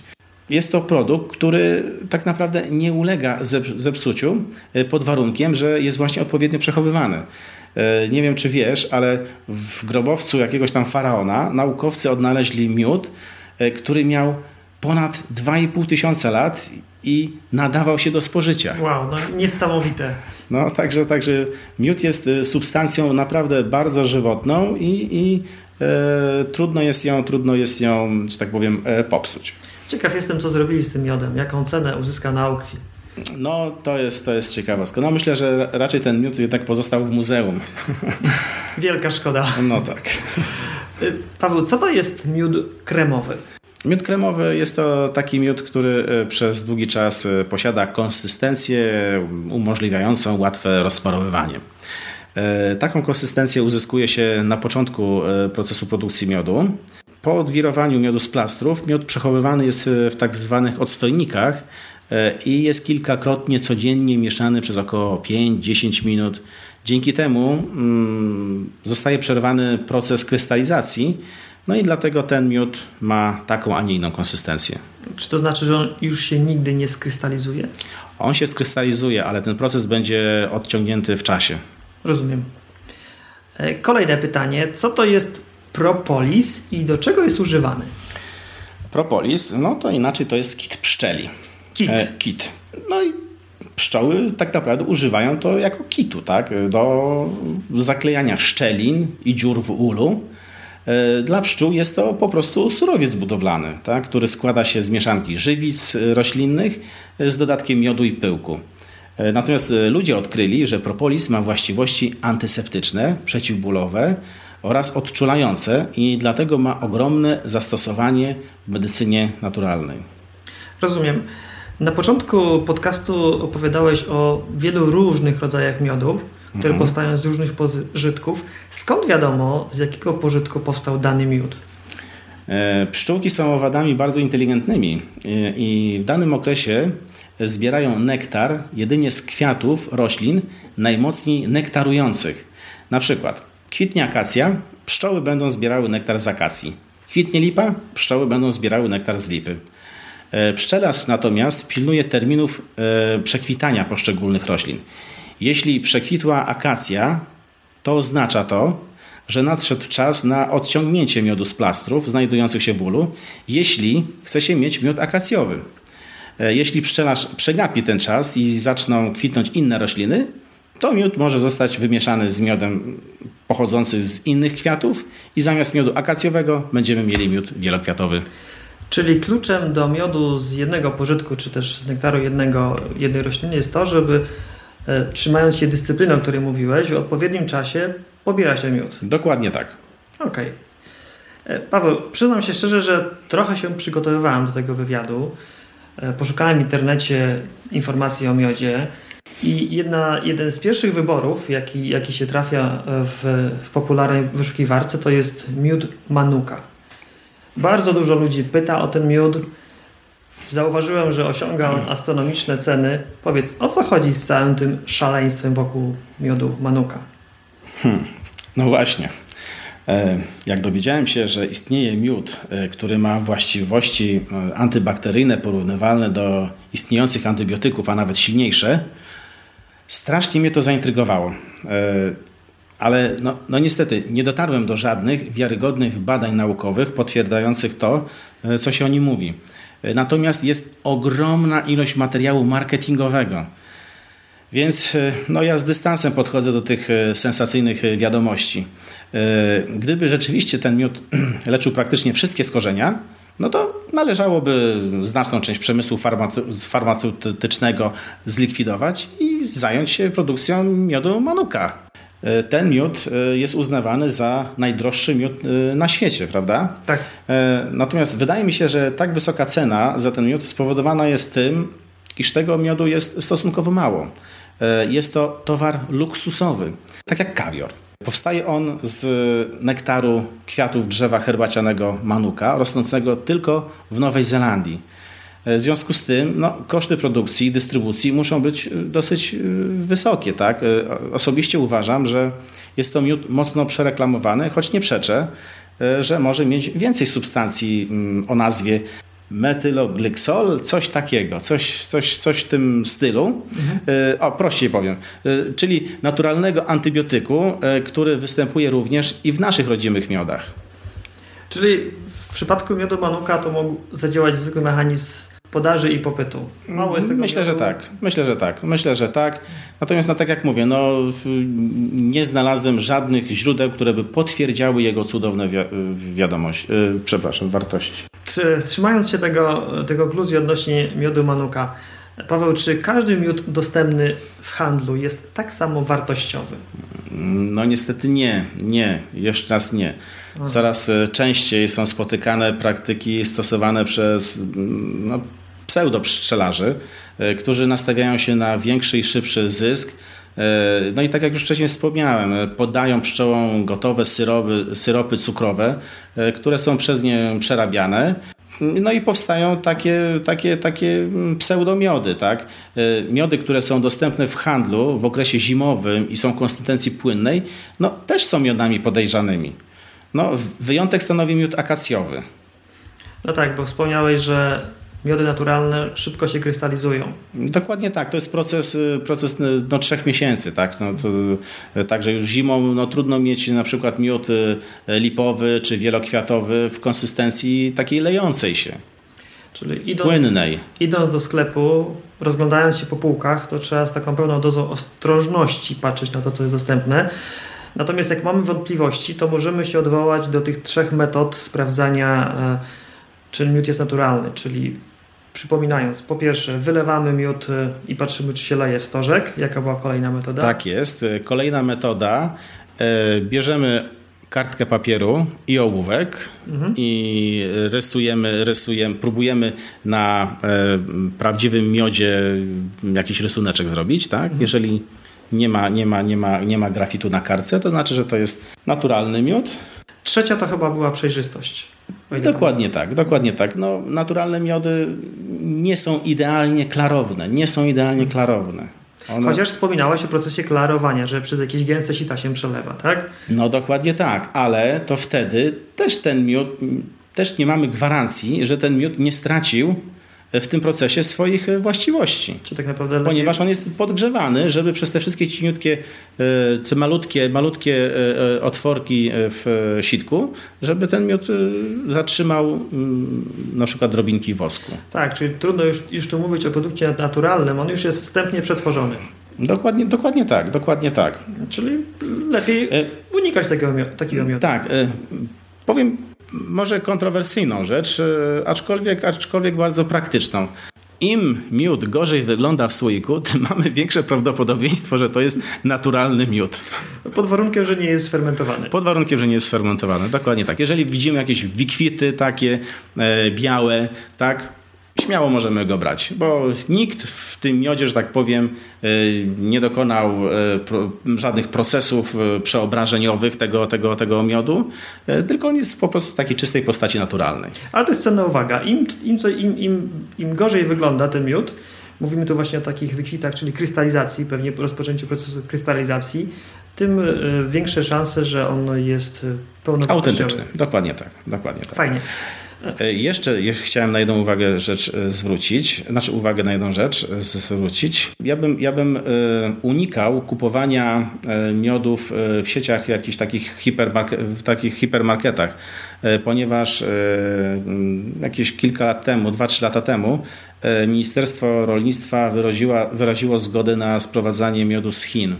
Speaker 2: Jest to produkt, który tak naprawdę nie ulega zepsuciu e, pod warunkiem, że jest właśnie odpowiednio przechowywany. Nie wiem, czy wiesz, ale w grobowcu jakiegoś tam faraona naukowcy odnaleźli miód, który miał ponad 2,5 tysiąca lat i nadawał się do spożycia.
Speaker 1: Wow, no niesamowite.
Speaker 2: No, także, także miód jest substancją naprawdę bardzo żywotną i, i e, trudno, jest ją, trudno jest ją, że tak powiem, e, popsuć.
Speaker 1: Ciekaw jestem, co zrobili z tym miodem, jaką cenę uzyska na aukcji.
Speaker 2: No, to jest, to jest ciekawostka. No, myślę, że raczej ten miód jednak pozostał w muzeum. <laughs>
Speaker 1: Wielka szkoda.
Speaker 2: No tak.
Speaker 1: Y, Paweł, co to jest miód kremowy?
Speaker 2: Miód kremowy jest to taki miód, który e, przez długi czas e, posiada konsystencję umożliwiającą łatwe rozparowywanie. Taką konsystencję uzyskuje się na początku procesu produkcji miodu. Po odwirowaniu miodu z plastrów miód przechowywany jest w tak zwanych odstojnikach i jest kilkakrotnie codziennie mieszany przez około 5-10 minut. Dzięki temu mm, zostaje przerwany proces krystalizacji, no i dlatego ten miód ma taką, a nie inną konsystencję.
Speaker 1: Czy to znaczy, że on już się nigdy nie skrystalizuje?
Speaker 2: On się skrystalizuje, ale ten proces będzie odciągnięty w czasie.
Speaker 1: Rozumiem. E, kolejne pytanie. Co to jest propolis i do czego jest używany?
Speaker 2: Propolis, no to inaczej to jest kit pszczeli.
Speaker 1: Kit. E,
Speaker 2: kit. No i pszczoły tak naprawdę używają to jako kitu, tak? Do zaklejania szczelin i dziur w ulu. E, dla pszczół jest to po prostu surowiec budowlany, tak? który składa się z mieszanki żywic roślinnych z dodatkiem miodu i pyłku. E, natomiast ludzie odkryli, że propolis ma właściwości antyseptyczne, przeciwbólowe oraz odczulające i dlatego ma ogromne zastosowanie w medycynie naturalnej.
Speaker 1: Rozumiem. Na początku podcastu opowiadałeś o wielu różnych rodzajach miodów, które mhm. powstają z różnych pożytków. Skąd wiadomo, z jakiego pożytku powstał dany miód?
Speaker 2: E, pszczółki są owadami bardzo inteligentnymi e, i w danym okresie zbierają nektar jedynie z kwiatów roślin najmocniej nektarujących. Na przykład kwitnie akacja, pszczoły będą zbierały nektar z akacji. Kwitnie lipa, pszczoły będą zbierały nektar z lipy. E, pszczelarz natomiast pilnuje terminów e, przekwitania poszczególnych roślin. Jeśli przekwitła akacja, to oznacza to, że nadszedł czas na odciągnięcie miodu z plastrów znajdujących się w ulu, jeśli chce się mieć miód akacjowy. E, jeśli pszczelarz przegapi ten czas i zaczną kwitnąć inne rośliny, to miód może zostać wymieszany z miodem pochodzącym z innych kwiatów i zamiast miodu akacjowego będziemy mieli miód wielokwiatowy.
Speaker 1: Czyli kluczem do miodu z jednego pożytku, czy też z nektaru jednego, jednej rośliny jest to, żeby e, trzymając się dyscypliny, o której mówiłeś, w odpowiednim czasie pobierać ten miód.
Speaker 2: Dokładnie tak.
Speaker 1: Okej. Okay. E, Paweł, przyznam się szczerze, że trochę się przygotowywałem do tego wywiadu. E, poszukałem w internecie informacji o miodzie i jedna, jeden z pierwszych wyborów, jaki, jaki się trafia w, w popularnej wyszukiwarce, to jest miód Manuka. Bardzo dużo ludzi pyta o ten miód. Zauważyłem, że osiąga on astronomiczne ceny. Powiedz, o co chodzi z całym tym szaleństwem wokół miodu Manuka?
Speaker 2: Hmm, no właśnie. E, jak dowiedziałem się, że istnieje miód, e, który ma właściwości e, antybakteryjne porównywalne do istniejących antybiotyków, a nawet silniejsze, strasznie mnie to zaintrygowało. Ale no, no niestety nie dotarłem do żadnych wiarygodnych badań naukowych potwierdzających to, e, co się o nim mówi. E, natomiast jest ogromna ilość materiału marketingowego. Więc e, no, ja z dystansem podchodzę do tych sensacyjnych wiadomości. Gdyby rzeczywiście ten miód <clears throat> leczył praktycznie wszystkie skorzenia, no to należałoby znaczną część przemysłu farmaceutycznego zlikwidować i zająć się produkcją miodu manuka. E, ten miód e, jest uznawany za najdroższy miód e, na świecie, prawda?
Speaker 1: Tak.
Speaker 2: Natomiast wydaje mi się, że tak wysoka cena za ten miód spowodowana jest tym, iż tego miodu jest stosunkowo mało. Jest to towar luksusowy, tak jak kawior. Powstaje on z nektaru kwiatów drzewa herbacianego manuka, rosnącego tylko w Nowej Zelandii. E, w związku z tym no, koszty produkcji i dystrybucji muszą być e, dosyć e, wysokie. Tak? Osobiście uważam, że jest to miód mocno przereklamowany, choć nie przeczę, że może mieć więcej substancji mm, o nazwie metyloglixol, coś takiego, coś, coś, coś w tym stylu. Mhm. O, prościej powiem. Czyli naturalnego antybiotyku, który występuje również i w naszych rodzimych miodach.
Speaker 1: Czyli w przypadku miodu manuka to mógł zadziałać zwykły mechanizm podaży i popytu.
Speaker 2: Mało jest tego Myślę, że tak. Myślę, że tak. Myślę, że tak. Natomiast no, tak jak mówię, no, nie znalazłem żadnych źródeł, które by potwierdziały jego cudowne wi wiadomość, yy, przepraszam, wartości.
Speaker 1: Trzymając się tego, tego kluzji odnośnie miodu manuka, Paweł, czy każdy miód dostępny w handlu jest tak samo wartościowy?
Speaker 2: No niestety nie, nie, jeszcze raz nie. Coraz e, częściej są spotykane praktyki stosowane przez no, pseudo-pszczelarzy, e, którzy nastawiają się na większy i szybszy zysk. E, no i tak jak już wcześniej wspomniałem, podają pszczołom gotowe syropy, syropy cukrowe, które są przez nie przerabiane. No i powstają takie, takie, takie mm, pseudomiody, tak? Miody, które są dostępne w handlu w okresie zimowym i są konsystencji płynnej, no też są miodami podejrzanymi. No, wyjątek stanowi miód akacjowy.
Speaker 1: No tak, bo wspomniałeś, że miody naturalne szybko się krystalizują.
Speaker 2: Dokładnie tak. To jest proces, y, proces y, no, trzech miesięcy. Tak? No, to, y, także już zimą no, trudno mieć na przykład miód lipowy czy wielokwiatowy w konsystencji takiej lejącej się. Czyli idąc, płynnej.
Speaker 1: Idąc do sklepu, rozglądając się po półkach, to trzeba z taką pełną dozą ostrożności patrzeć na to, co jest dostępne. Natomiast jak mamy wątpliwości, to możemy się odwołać do tych trzech metod sprawdzania, e, czy miód jest naturalny, czyli przypominając, po pierwsze wylewamy miód e, i patrzymy, czy się leje w stożek. Jaka była kolejna metoda?
Speaker 2: Tak jest. E, kolejna metoda. Bierzemy kartkę papieru i ołówek mhm. i rysujemy, rysujemy, próbujemy na prawdziwym miodzie jakiś rysuneczek zrobić, tak? Mhm. Jeżeli nie ma, nie ma, nie ma, nie ma grafitu na kartce, to znaczy, że to jest naturalny miód.
Speaker 1: Trzecia to chyba była przejrzystość.
Speaker 2: Dokładnie tak, dokładnie tak. No, naturalne miody nie są idealnie klarowne, nie są idealnie klarowne.
Speaker 1: One... Chociaż wspominałeś o procesie klarowania, że przez jakieś gęste sita się przelewa, tak?
Speaker 2: No dokładnie tak, ale to wtedy też ten miód, też nie mamy gwarancji, że ten miód nie stracił w tym procesie swoich e, właściwości.
Speaker 1: Czy tak naprawdę
Speaker 2: Ponieważ on jest podgrzewany, żeby przez te wszystkie cieniutkie, e, malutkie, malutkie e, otworki w sitku, żeby ten miód zatrzymał mm, na przykład drobinki wosku.
Speaker 1: Tak, czyli trudno już, już tu mówić o produkcie naturalnym, on już jest wstępnie przetworzony.
Speaker 2: Dokładnie, dokładnie tak, dokładnie tak.
Speaker 1: Czyli lepiej unikać takiego, takiego miodu.
Speaker 2: Tak. Powiem może kontrowersyjną rzecz, e, aczkolwiek, aczkolwiek bardzo praktyczną. Im miód gorzej wygląda w słoiku, <laughs> tym mamy większe prawdopodobieństwo, że to jest naturalny miód.
Speaker 1: Pod warunkiem, że nie jest fermentowany.
Speaker 2: Pod warunkiem, że nie jest fermentowany, dokładnie tak. Jeżeli widzimy jakieś wikwity takie e, białe, tak, śmiało możemy go brać, bo nikt w tym miodzie, że tak powiem, e, nie dokonał e, żadnych procesów e, przeobrażeniowych tego, tego, tego miodu, tylko on jest po prostu w takiej czystej postaci naturalnej.
Speaker 1: Ale to jest cenna uwaga. Im, im, im, im, im gorzej wygląda ten miód, mówimy tu właśnie o takich wykwitach, czyli krystalizacji, pewnie po rozpoczęciu procesu krystalizacji, tym większe szanse, że on jest pełnowartościowy.
Speaker 2: Autentyczny, dokładnie tak. Dokładnie tak.
Speaker 1: Fajnie.
Speaker 2: E, jeszcze chciałem na jedną uwagę rzecz e, zwrócić, znaczy uwagę na jedną rzecz e, zwrócić. Ja bym, ja bym unikał kupowania miodów w sieciach jakichś takich, w takich hipermarketach, ponieważ jakieś kilka lat temu, 2-3 lata temu, Ministerstwo Rolnictwa wyraziło, wyraziło zgodę na sprowadzanie miodu z Chin.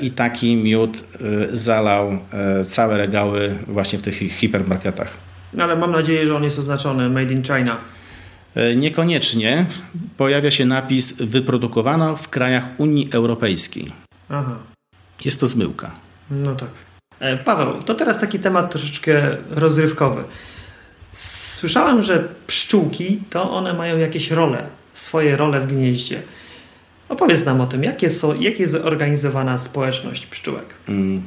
Speaker 2: I taki miód zalał całe regały właśnie w tych hipermarketach.
Speaker 1: Ale mam nadzieję, że on jest oznaczony Made in China.
Speaker 2: E, niekoniecznie. Pojawia się napis wyprodukowano w krajach Unii Europejskiej. Aha. Jest to zmyłka.
Speaker 1: No tak. E, Paweł, to teraz taki temat troszeczkę rozrywkowy. Słyszałem, że pszczółki to one mają jakieś role, swoje role w gnieździe. Opowiedz nam o tym, jakie są, jak jest zorganizowana społeczność pszczółek. Mm.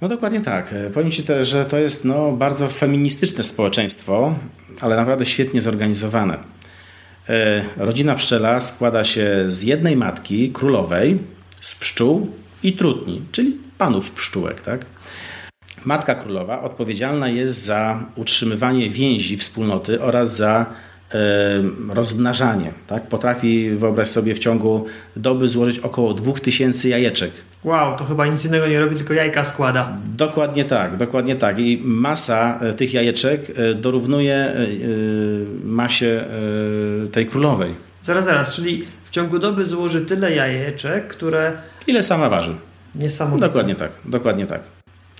Speaker 2: No dokładnie tak. E, powiem Ci też, że to jest no, bardzo feministyczne społeczeństwo, ale naprawdę świetnie zorganizowane. E, rodzina pszczela składa się z jednej matki królowej, z pszczół i trutni, czyli panów pszczółek. Tak? Matka królowa odpowiedzialna jest za utrzymywanie więzi wspólnoty oraz za rozmnażanie. Tak? Potrafi, wyobraź sobie, w ciągu doby złożyć około 2000 jajeczek.
Speaker 1: Wow, to chyba nic innego nie robi, tylko jajka składa.
Speaker 2: Dokładnie tak, dokładnie tak. I masa e, tych jajeczek e, dorównuje e, masie tej królowej.
Speaker 1: Zaraz, zaraz, czyli w ciągu doby złoży tyle jajeczek, które...
Speaker 2: Ile sama waży.
Speaker 1: Niesamowite.
Speaker 2: Dokładnie tak, dokładnie tak.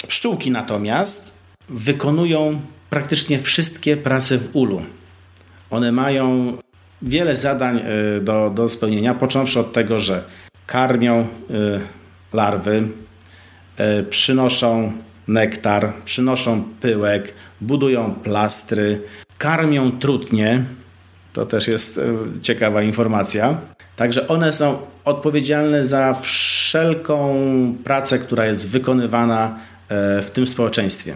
Speaker 2: Pszczółki natomiast wykonują praktycznie wszystkie prace w ulu. One mają wiele zadań do, do spełnienia, począwszy od tego, że karmią larwy, e, przynoszą nektar, przynoszą pyłek, budują plastry, karmią trutnie. To też jest e, ciekawa informacja. Także one są odpowiedzialne za wszelką pracę, która jest wykonywana e, w tym społeczeństwie.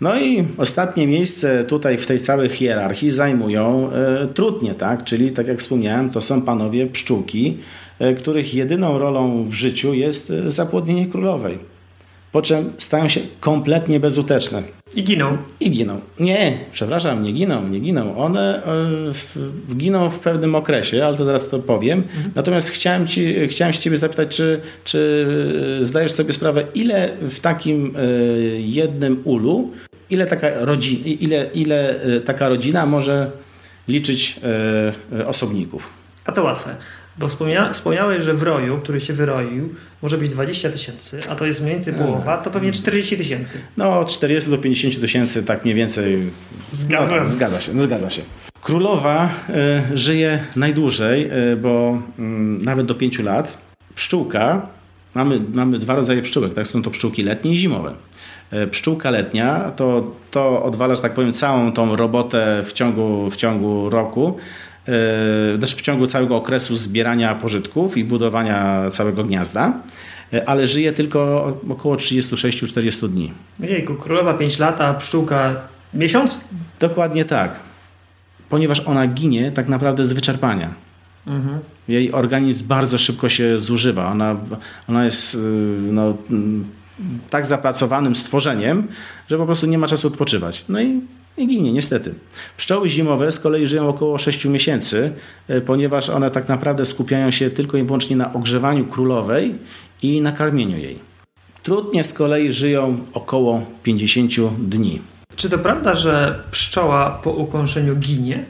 Speaker 2: No i ostatnie miejsce tutaj w tej całej hierarchii zajmują trudnie, tak? Czyli tak jak wspomniałem, to są panowie pszczółki, E, których jedyną rolą w życiu jest e, zapłodnienie królowej. Po czym stają się kompletnie bezuteczne.
Speaker 1: I giną.
Speaker 2: I giną. Nie, przepraszam, nie giną, nie giną. One e, giną w pewnym okresie, ale to zaraz to powiem. Mhm. Natomiast chciałem, ci, chciałem się ciebie zapytać, czy, czy zdajesz sobie sprawę, ile w takim jednym ulu, ile taka, rodzin, ile, ile taka rodzina może liczyć osobników?
Speaker 1: A to łatwe. Bo wspomnia, wspomniałeś, że w roju, który się wyroił, może być 20 tysięcy, a to jest mniej więcej połowa, to pewnie 40 tysięcy.
Speaker 2: No, 40 do 50 tysięcy, tak mniej więcej.
Speaker 1: Zgadza,
Speaker 2: no, zgadza się. No, zgadza się. Królowa y, żyje najdłużej, y, bo y, nawet do 5 lat. Pszczółka, mamy, mamy dwa rodzaje pszczółek, tak? Są to pszczółki letnie i zimowe. Pszczółka letnia to, to odwala, że tak powiem, całą tą robotę w ciągu, w ciągu roku E, znaczy w ciągu całego okresu zbierania pożytków i budowania całego gniazda, e, ale żyje tylko około 36-40 dni.
Speaker 1: Jejku, królowa 5 lat, a pszczółka miesiąc?
Speaker 2: Dokładnie tak. Ponieważ ona ginie tak naprawdę z wyczerpania. Mhm. Jej organizm bardzo szybko się zużywa. Ona, ona jest y, no, tak zapracowanym stworzeniem, że po prostu nie ma czasu odpoczywać. No i i ginie, niestety. Pszczoły zimowe z kolei żyją około 6 miesięcy, e, ponieważ one tak naprawdę skupiają się tylko i wyłącznie na ogrzewaniu królowej i na karmieniu jej. Trudnie z kolei żyją około 50 dni.
Speaker 1: Czy to prawda, że pszczoła po ukąszeniu ginie?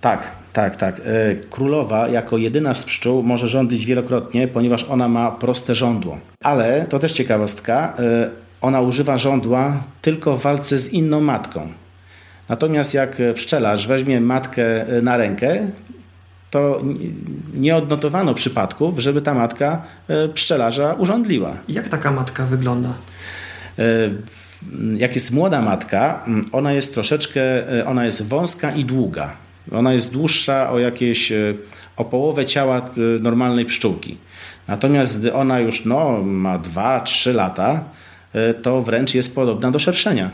Speaker 2: Tak, tak, tak. E, królowa jako jedyna z pszczół może żądlić wielokrotnie, ponieważ ona ma proste żądło. Ale, to też ciekawostka, e, ona używa żądła tylko w walce z inną matką. Natomiast jak pszczelarz weźmie matkę e, na rękę, to nie odnotowano przypadków, żeby ta matka e, pszczelarza urządliła.
Speaker 1: Jak taka matka wygląda?
Speaker 2: E, jak jest młoda matka, ona jest troszeczkę, ona jest wąska i długa. Ona jest dłuższa o jakieś, o połowę ciała normalnej pszczółki. Natomiast gdy ona już no, ma 2-3 lata, to wręcz jest podobna do szerszenia.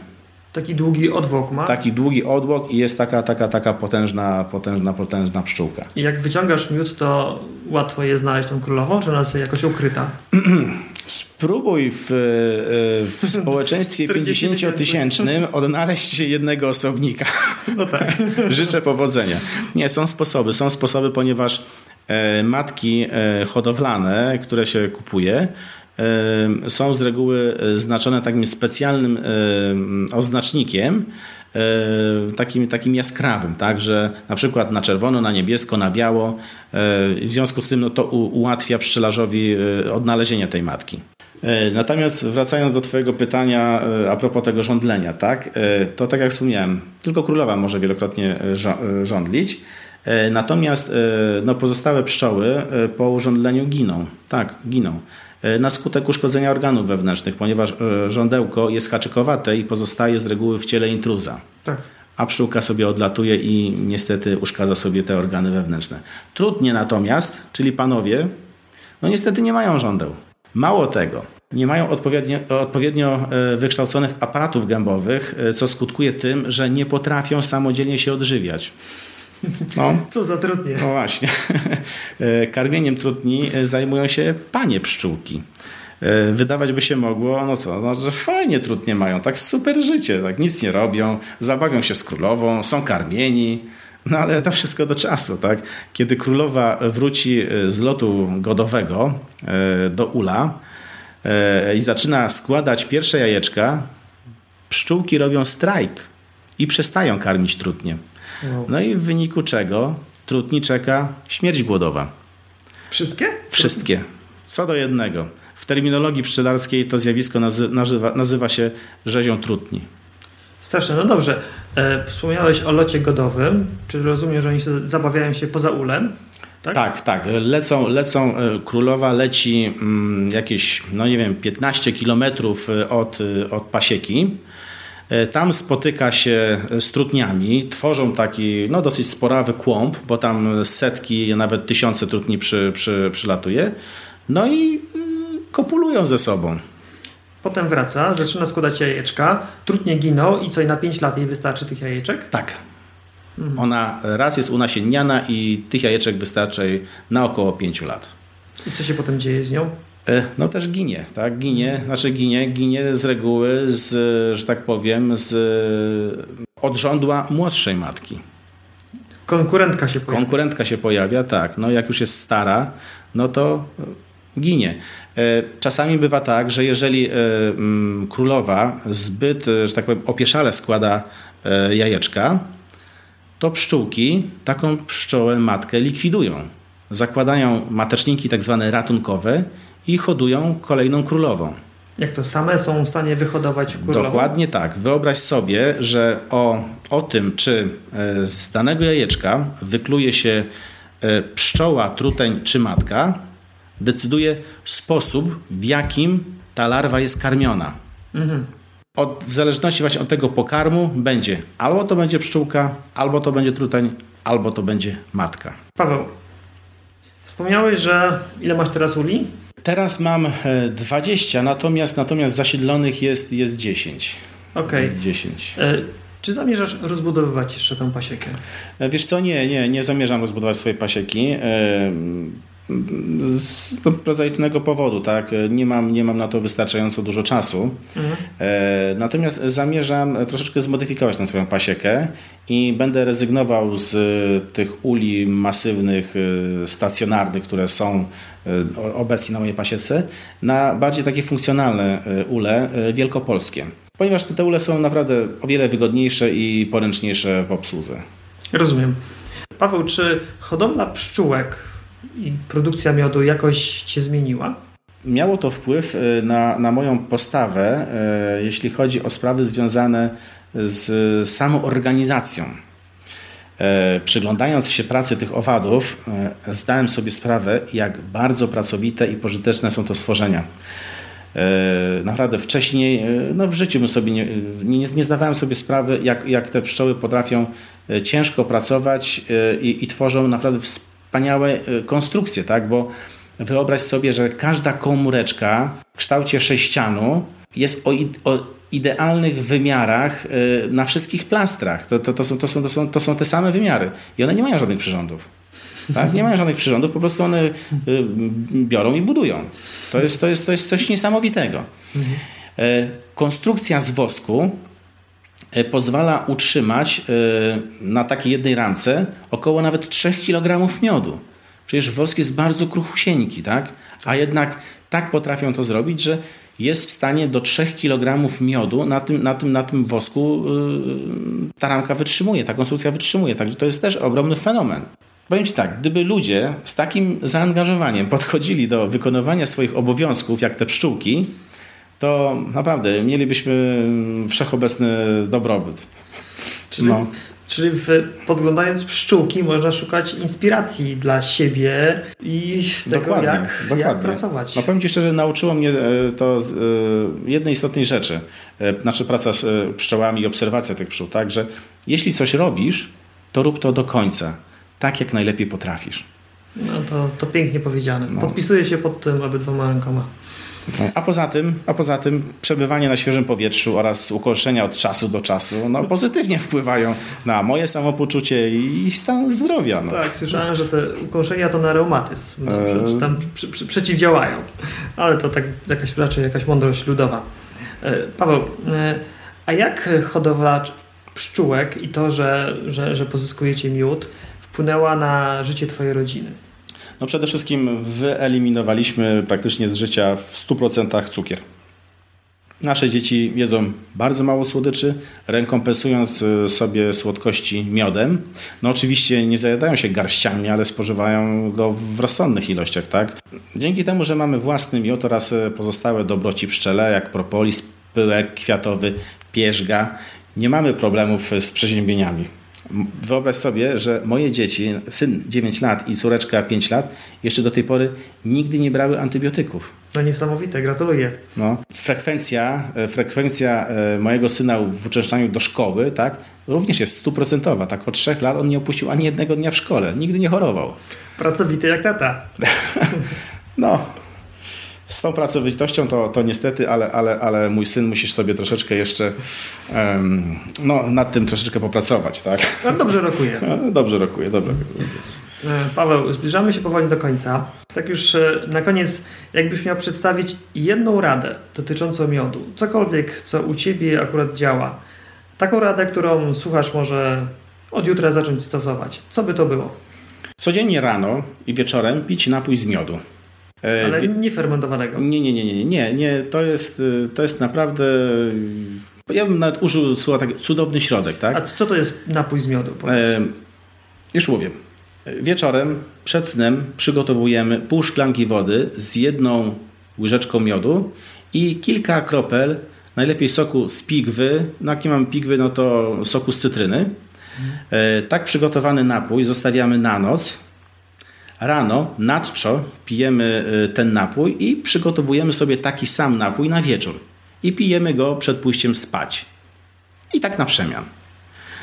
Speaker 1: Taki długi odwłok ma?
Speaker 2: Taki długi odwłok i jest taka, taka, taka potężna, potężna, potężna pszczółka.
Speaker 1: I jak wyciągasz miód, to łatwo jest znaleźć tą królową, czy ona jest jakoś ukryta? <clears throat>
Speaker 2: Spróbuj w, e, w społeczeństwie <laughs> 50-tysięcznym odnaleźć jednego osobnika. <laughs>
Speaker 1: No tak. <laughs>
Speaker 2: Życzę powodzenia. Nie, są sposoby. Są sposoby, ponieważ e, matki e, hodowlane, które się kupuje, są z reguły e, znaczone takim specjalnym oznacznikiem, e, takim, takim jaskrawym, tak, że na przykład na czerwono, na niebiesko, na biało. E, w związku z tym no, to ułatwia pszczelarzowi odnalezienie tej matki. Natomiast wracając do Twojego pytania a propos tego żądlenia, tak, to tak jak wspomniałem, tylko królowa może wielokrotnie żądlić. Natomiast no, pozostałe pszczoły po urządleniu giną. Tak, giną. E, na skutek uszkodzenia organów wewnętrznych, ponieważ e, żądełko jest haczykowate i pozostaje z reguły w ciele intruza. Tak. A pszczółka sobie odlatuje i niestety uszkadza sobie te organy wewnętrzne. Trudnie natomiast, czyli panowie, no niestety nie mają żądeł. Mało tego, nie mają odpowiednio, odpowiednio e, wykształconych aparatów gębowych, co skutkuje tym, że nie potrafią samodzielnie się odżywiać.
Speaker 1: No. Co za trudnie.
Speaker 2: No właśnie. <laughs> E, karmieniem trudni e, zajmują się panie pszczółki. E, wydawać by się mogło, no co, no, że fajnie trudnie mają, tak super życie, tak nic nie robią, zabawią się z królową, są karmieni, No ale to wszystko do czasu, tak? Kiedy królowa wróci z lotu godowego do ula i zaczyna składać pierwsze jajeczka, pszczółki robią strajk i przestają karmić trutnie. No i w wyniku czego trutni czeka śmierć głodowa.
Speaker 1: Wszystkie?
Speaker 2: Wszystkie. Co do jednego. W terminologii pszczelarskiej to zjawisko nazywa, nazywa się rzezią trutni.
Speaker 1: Straszne. No dobrze. E, wspomniałeś o locie godowym. Czy rozumiem, że oni zabawiają się poza ulem?
Speaker 2: Tak, tak. tak. Lecą, lecą, e, królowa leci mm, jakieś, no nie wiem, 15 kilometrów e, od, od pasieki. Tam spotyka się z trutniami, tworzą taki no, dosyć sporawy kłąb, bo tam setki, nawet tysiące trutni przy, przy, przylatuje. No i mm, kopulują ze sobą.
Speaker 1: Potem wraca, zaczyna składać jajeczka, trudnie giną i co, na 5 lat jej wystarczy tych jajeczek?
Speaker 2: Tak. Mhm. Ona raz jest unasienniana i tych jajeczek wystarczy na około 5 lat.
Speaker 1: I co się potem dzieje z nią?
Speaker 2: E, no też ginie, tak? Ginie, znaczy ginie, ginie z reguły, z, że tak powiem, z od żądła młodszej matki.
Speaker 1: Konkurentka się pojawia.
Speaker 2: Konkurentka się pojawia, tak. No jak już jest stara, no to ginie. E, czasami bywa tak, że jeżeli e, mm, królowa zbyt, że tak powiem, opieszale składa jajeczka, to pszczółki taką pszczołę matkę likwidują. Zakładają mateczniki tak zwane ratunkowe i hodują kolejną królową.
Speaker 1: Jak to same są w stanie wyhodować królową?
Speaker 2: Dokładnie tak. Wyobraź sobie, że o, o tym, czy z danego jajeczka wykluje się pszczoła, truteń czy matka, decyduje sposób, w jakim ta larwa jest karmiona. Mhm. Od, w zależności właśnie od tego pokarmu będzie albo to będzie pszczółka, albo to będzie truteń, albo to będzie matka.
Speaker 1: Paweł, wspomniałeś, że ile masz teraz uli?
Speaker 2: Teraz mam 20, e, natomiast, natomiast zasiedlonych jest, jest 10.
Speaker 1: Okej. Okay.
Speaker 2: 10.
Speaker 1: Czy zamierzasz rozbudowywać jeszcze tę pasiekę?
Speaker 2: E, wiesz co, nie, nie, nie zamierzam rozbudować swojej pasieki. E, z prozaicznego powodu, tak? Nie mam, nie mam na to wystarczająco dużo czasu. Mhm. E, natomiast zamierzam troszeczkę zmodyfikować tę swoją pasiekę i będę rezygnował z tych uli masywnych, e, stacjonarnych, które są e, obecnie na mojej pasiece, na bardziej takie funkcjonalne ule wielkopolskie. Ponieważ te ule są naprawdę o wiele wygodniejsze i poręczniejsze w obsłudze.
Speaker 1: Rozumiem. Paweł, czy hodowla pszczółek i produkcja miodu jakoś Cię zmieniła?
Speaker 2: Miało to wpływ e, na, na moją postawę, e, jeśli chodzi o sprawy związane z samą organizacją. E, przyglądając się pracy tych owadów, zdałem sobie sprawę, jak bardzo pracowite i pożyteczne są to stworzenia. Naprawdę wcześniej, no w życiu sobie nie, nie, nie zdawałem sobie sprawy, jak, jak te pszczoły potrafią ciężko pracować i, i tworzą naprawdę wspaniałe wspaniałe y, konstrukcje, tak? Bo wyobraź sobie, że każda komóreczka w kształcie sześcianu jest o, o idealnych wymiarach y, na wszystkich plastrach. To, to, to, są, to, są, to, są, to są te same wymiary i one nie mają żadnych przyrządów. Tak? Nie mają żadnych przyrządów, po prostu one y, biorą i budują. To jest, to jest, to jest coś niesamowitego. Konstrukcja z wosku pozwala utrzymać e, na takiej jednej ramce około nawet 3 kg miodu. Przecież wosk jest bardzo kruchusieńki, tak? A jednak tak potrafią to zrobić, że jest w stanie do 3 kg miodu na tym, na tym, na tym wosku yy, ta ramka wytrzymuje, ta konstrukcja wytrzymuje. Także to jest też ogromny fenomen. Powiem Ci tak, gdyby ludzie z takim zaangażowaniem podchodzili do wykonywania swoich obowiązków, jak te pszczółki, to naprawdę mielibyśmy wszechobecny dobrobyt.
Speaker 1: Czyli, no. czyli w, podglądając pszczółki można szukać inspiracji dla siebie i tego, dokładnie, jak, dokładnie. jak pracować.
Speaker 2: No powiem Ci szczerze, nauczyło mnie e, to e, jednej istotnej rzeczy. E, znaczy praca z pszczołami i obserwacja tych pszczół. Tak, że jeśli coś robisz, to rób to do końca. Tak, jak najlepiej potrafisz.
Speaker 1: No to, to pięknie powiedziane. No. Podpisuję się pod tym obydwoma rękoma.
Speaker 2: A poza tym, a poza tym przebywanie na świeżym powietrzu oraz ukoszenia od czasu do czasu no, pozytywnie wpływają na moje samopoczucie i stan zdrowia. No.
Speaker 1: Tak, słyszałem, że te ukoszenia to na reumatyzm, no, e... tam przy, przy, przeciwdziałają, ale to tak jakaś raczej jakaś mądrość ludowa. E, Paweł, e, a jak hodowla pszczółek i to, że, że, że pozyskujecie miód, wpłynęła na życie Twojej rodziny?
Speaker 2: No przede wszystkim wyeliminowaliśmy praktycznie z życia w 100% cukier. Nasze dzieci jedzą bardzo mało słodyczy, rekompensując y, sobie słodkości miodem. No oczywiście nie zajadają się garściami, ale spożywają go w rozsądnych ilościach, tak? Dzięki temu, że mamy własny miód oraz y, pozostałe dobroci pszczele, jak propolis, pyłek kwiatowy, pierzga, nie mamy problemów z przeziębieniami. Wyobraź sobie, że moje dzieci, syn 9 lat i córeczka 5 lat, jeszcze do tej pory nigdy nie brały antybiotyków.
Speaker 1: No niesamowite, gratuluję.
Speaker 2: No, frekwencja, e, frekwencja e, mojego syna w uczęszczaniu do szkoły, tak, również jest stuprocentowa. Tak od trzech lat on nie opuścił ani jednego dnia w szkole. Nigdy nie chorował.
Speaker 1: Pracowity jak tata. <laughs>
Speaker 2: no, z tą pracowitością to, to niestety, ale, ale, ale mój syn musisz sobie troszeczkę jeszcze um, no, nad tym troszeczkę popracować, tak?
Speaker 1: No, dobrze rokuje. <laughs>
Speaker 2: No, dobrze rokuje, dobrze.
Speaker 1: E, Paweł, zbliżamy się powoli do końca. Tak już e, na koniec, jakbyś miał przedstawić jedną radę dotyczącą miodu, cokolwiek, co u Ciebie akurat działa, taką radę, którą słuchasz może od jutra zacząć stosować, co by to było?
Speaker 2: Codziennie rano i wieczorem pić napój z miodu.
Speaker 1: E, Ale nie fermentowanego.
Speaker 2: Nie, nie, nie, nie, nie, nie. To jest, to jest naprawdę. Ja bym nawet użył słowa tak, cudowny środek, tak?
Speaker 1: A co to jest napój z miodu? E,
Speaker 2: już mówię. Wieczorem przed snem przygotowujemy pół szklanki wody z jedną łyżeczką miodu i kilka kropel, najlepiej soku z pigwy. No jak nie mam pigwy, no to soku z cytryny. E, tak przygotowany napój zostawiamy na noc Rano nadczo pijemy y, ten napój i przygotowujemy sobie taki sam napój na wieczór. I pijemy go przed pójściem spać. I tak na przemian.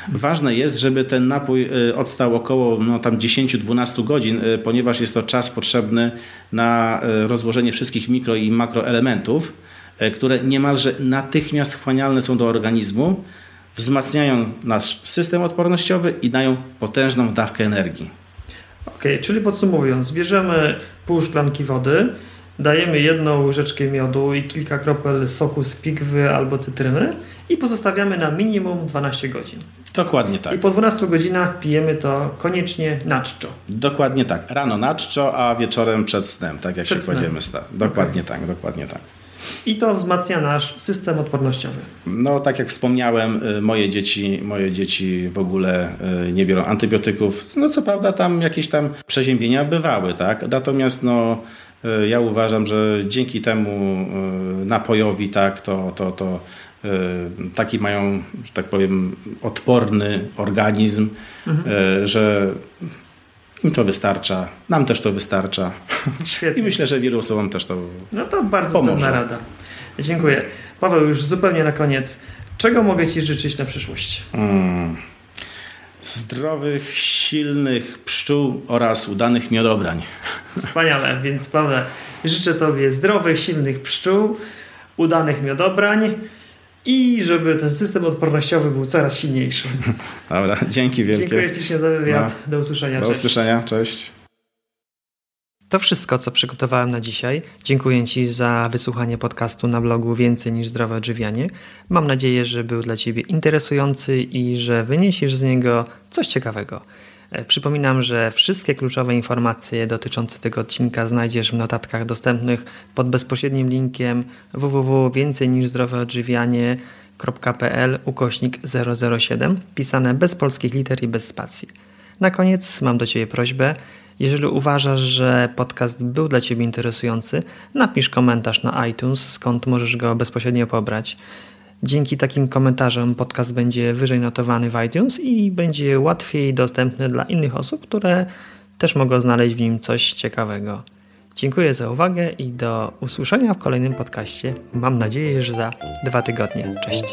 Speaker 2: Ważne jest, żeby ten napój y, odstał około no, tam 10-12 godzin, y, ponieważ jest to czas potrzebny na rozłożenie wszystkich mikro i makroelementów, które niemalże natychmiast wchłanialne są do organizmu, wzmacniają nasz system odpornościowy i dają potężną dawkę energii.
Speaker 1: Ok, czyli podsumowując, bierzemy pół szklanki wody, dajemy jedną łyżeczkę miodu i kilka kropel soku z pigwy albo cytryny i pozostawiamy na minimum 12 godzin.
Speaker 2: Dokładnie tak.
Speaker 1: I po 12 godzinach pijemy to koniecznie na czczo.
Speaker 2: Dokładnie tak. Rano na czczo, a wieczorem przed snem, tak jak przed się kładziemy. Dokładnie okay. tak, dokładnie tak.
Speaker 1: I to wzmacnia nasz system odpornościowy.
Speaker 2: No, tak jak wspomniałem, y, moje dzieci, moje dzieci w ogóle y, nie biorą antybiotyków. No, co prawda tam jakieś tam przeziębienia bywały, tak? Natomiast no, y, ja uważam, że dzięki temu napojowi, tak, to, to, to taki mają, że tak powiem, odporny organizm, mhm. że im to wystarcza, nam też to wystarcza. Świetnie. I myślę, że wielu osobom też to
Speaker 1: No to bardzo pomoże. cenna rada. Dziękuję. Paweł, już zupełnie na koniec. Czego mogę Ci życzyć na przyszłość? Hmm.
Speaker 2: Zdrowych, silnych pszczół oraz udanych miodobrań.
Speaker 1: Wspaniale, więc Paweł, życzę Tobie zdrowych, silnych pszczół, udanych miodobrań i żeby ten system odpornościowy był coraz silniejszy. <laughs>
Speaker 2: Dobra, dzięki wielkie.
Speaker 1: Dziękuję ślicznie za wywiad. No. Do usłyszenia.
Speaker 2: Do
Speaker 1: cześć.
Speaker 2: usłyszenia, cześć.
Speaker 1: To wszystko, co przygotowałem na dzisiaj. Dziękuję Ci za wysłuchanie podcastu na blogu Więcej niż zdrowe odżywianie. Mam nadzieję, że był dla Ciebie interesujący i że wyniesiesz z niego coś ciekawego. E, przypominam, że wszystkie kluczowe informacje dotyczące tego odcinka znajdziesz w notatkach dostępnych pod bezpośrednim linkiem www.więcej-niż-zdrowe-odżywianie.pl ukośnik 007 pisane bez polskich liter i bez spacji. Na koniec mam do Ciebie prośbę. Jeżeli uważasz, że podcast był dla Ciebie interesujący, napisz komentarz na iTunes, skąd możesz go bezpośrednio pobrać. Dzięki takim komentarzom podcast będzie wyżej notowany w iTunes i będzie łatwiej dostępny dla innych osób, które też mogą znaleźć w nim coś ciekawego. Dziękuję za uwagę i do usłyszenia w kolejnym podcaście. Mam nadzieję, że za dwa tygodnie. Cześć.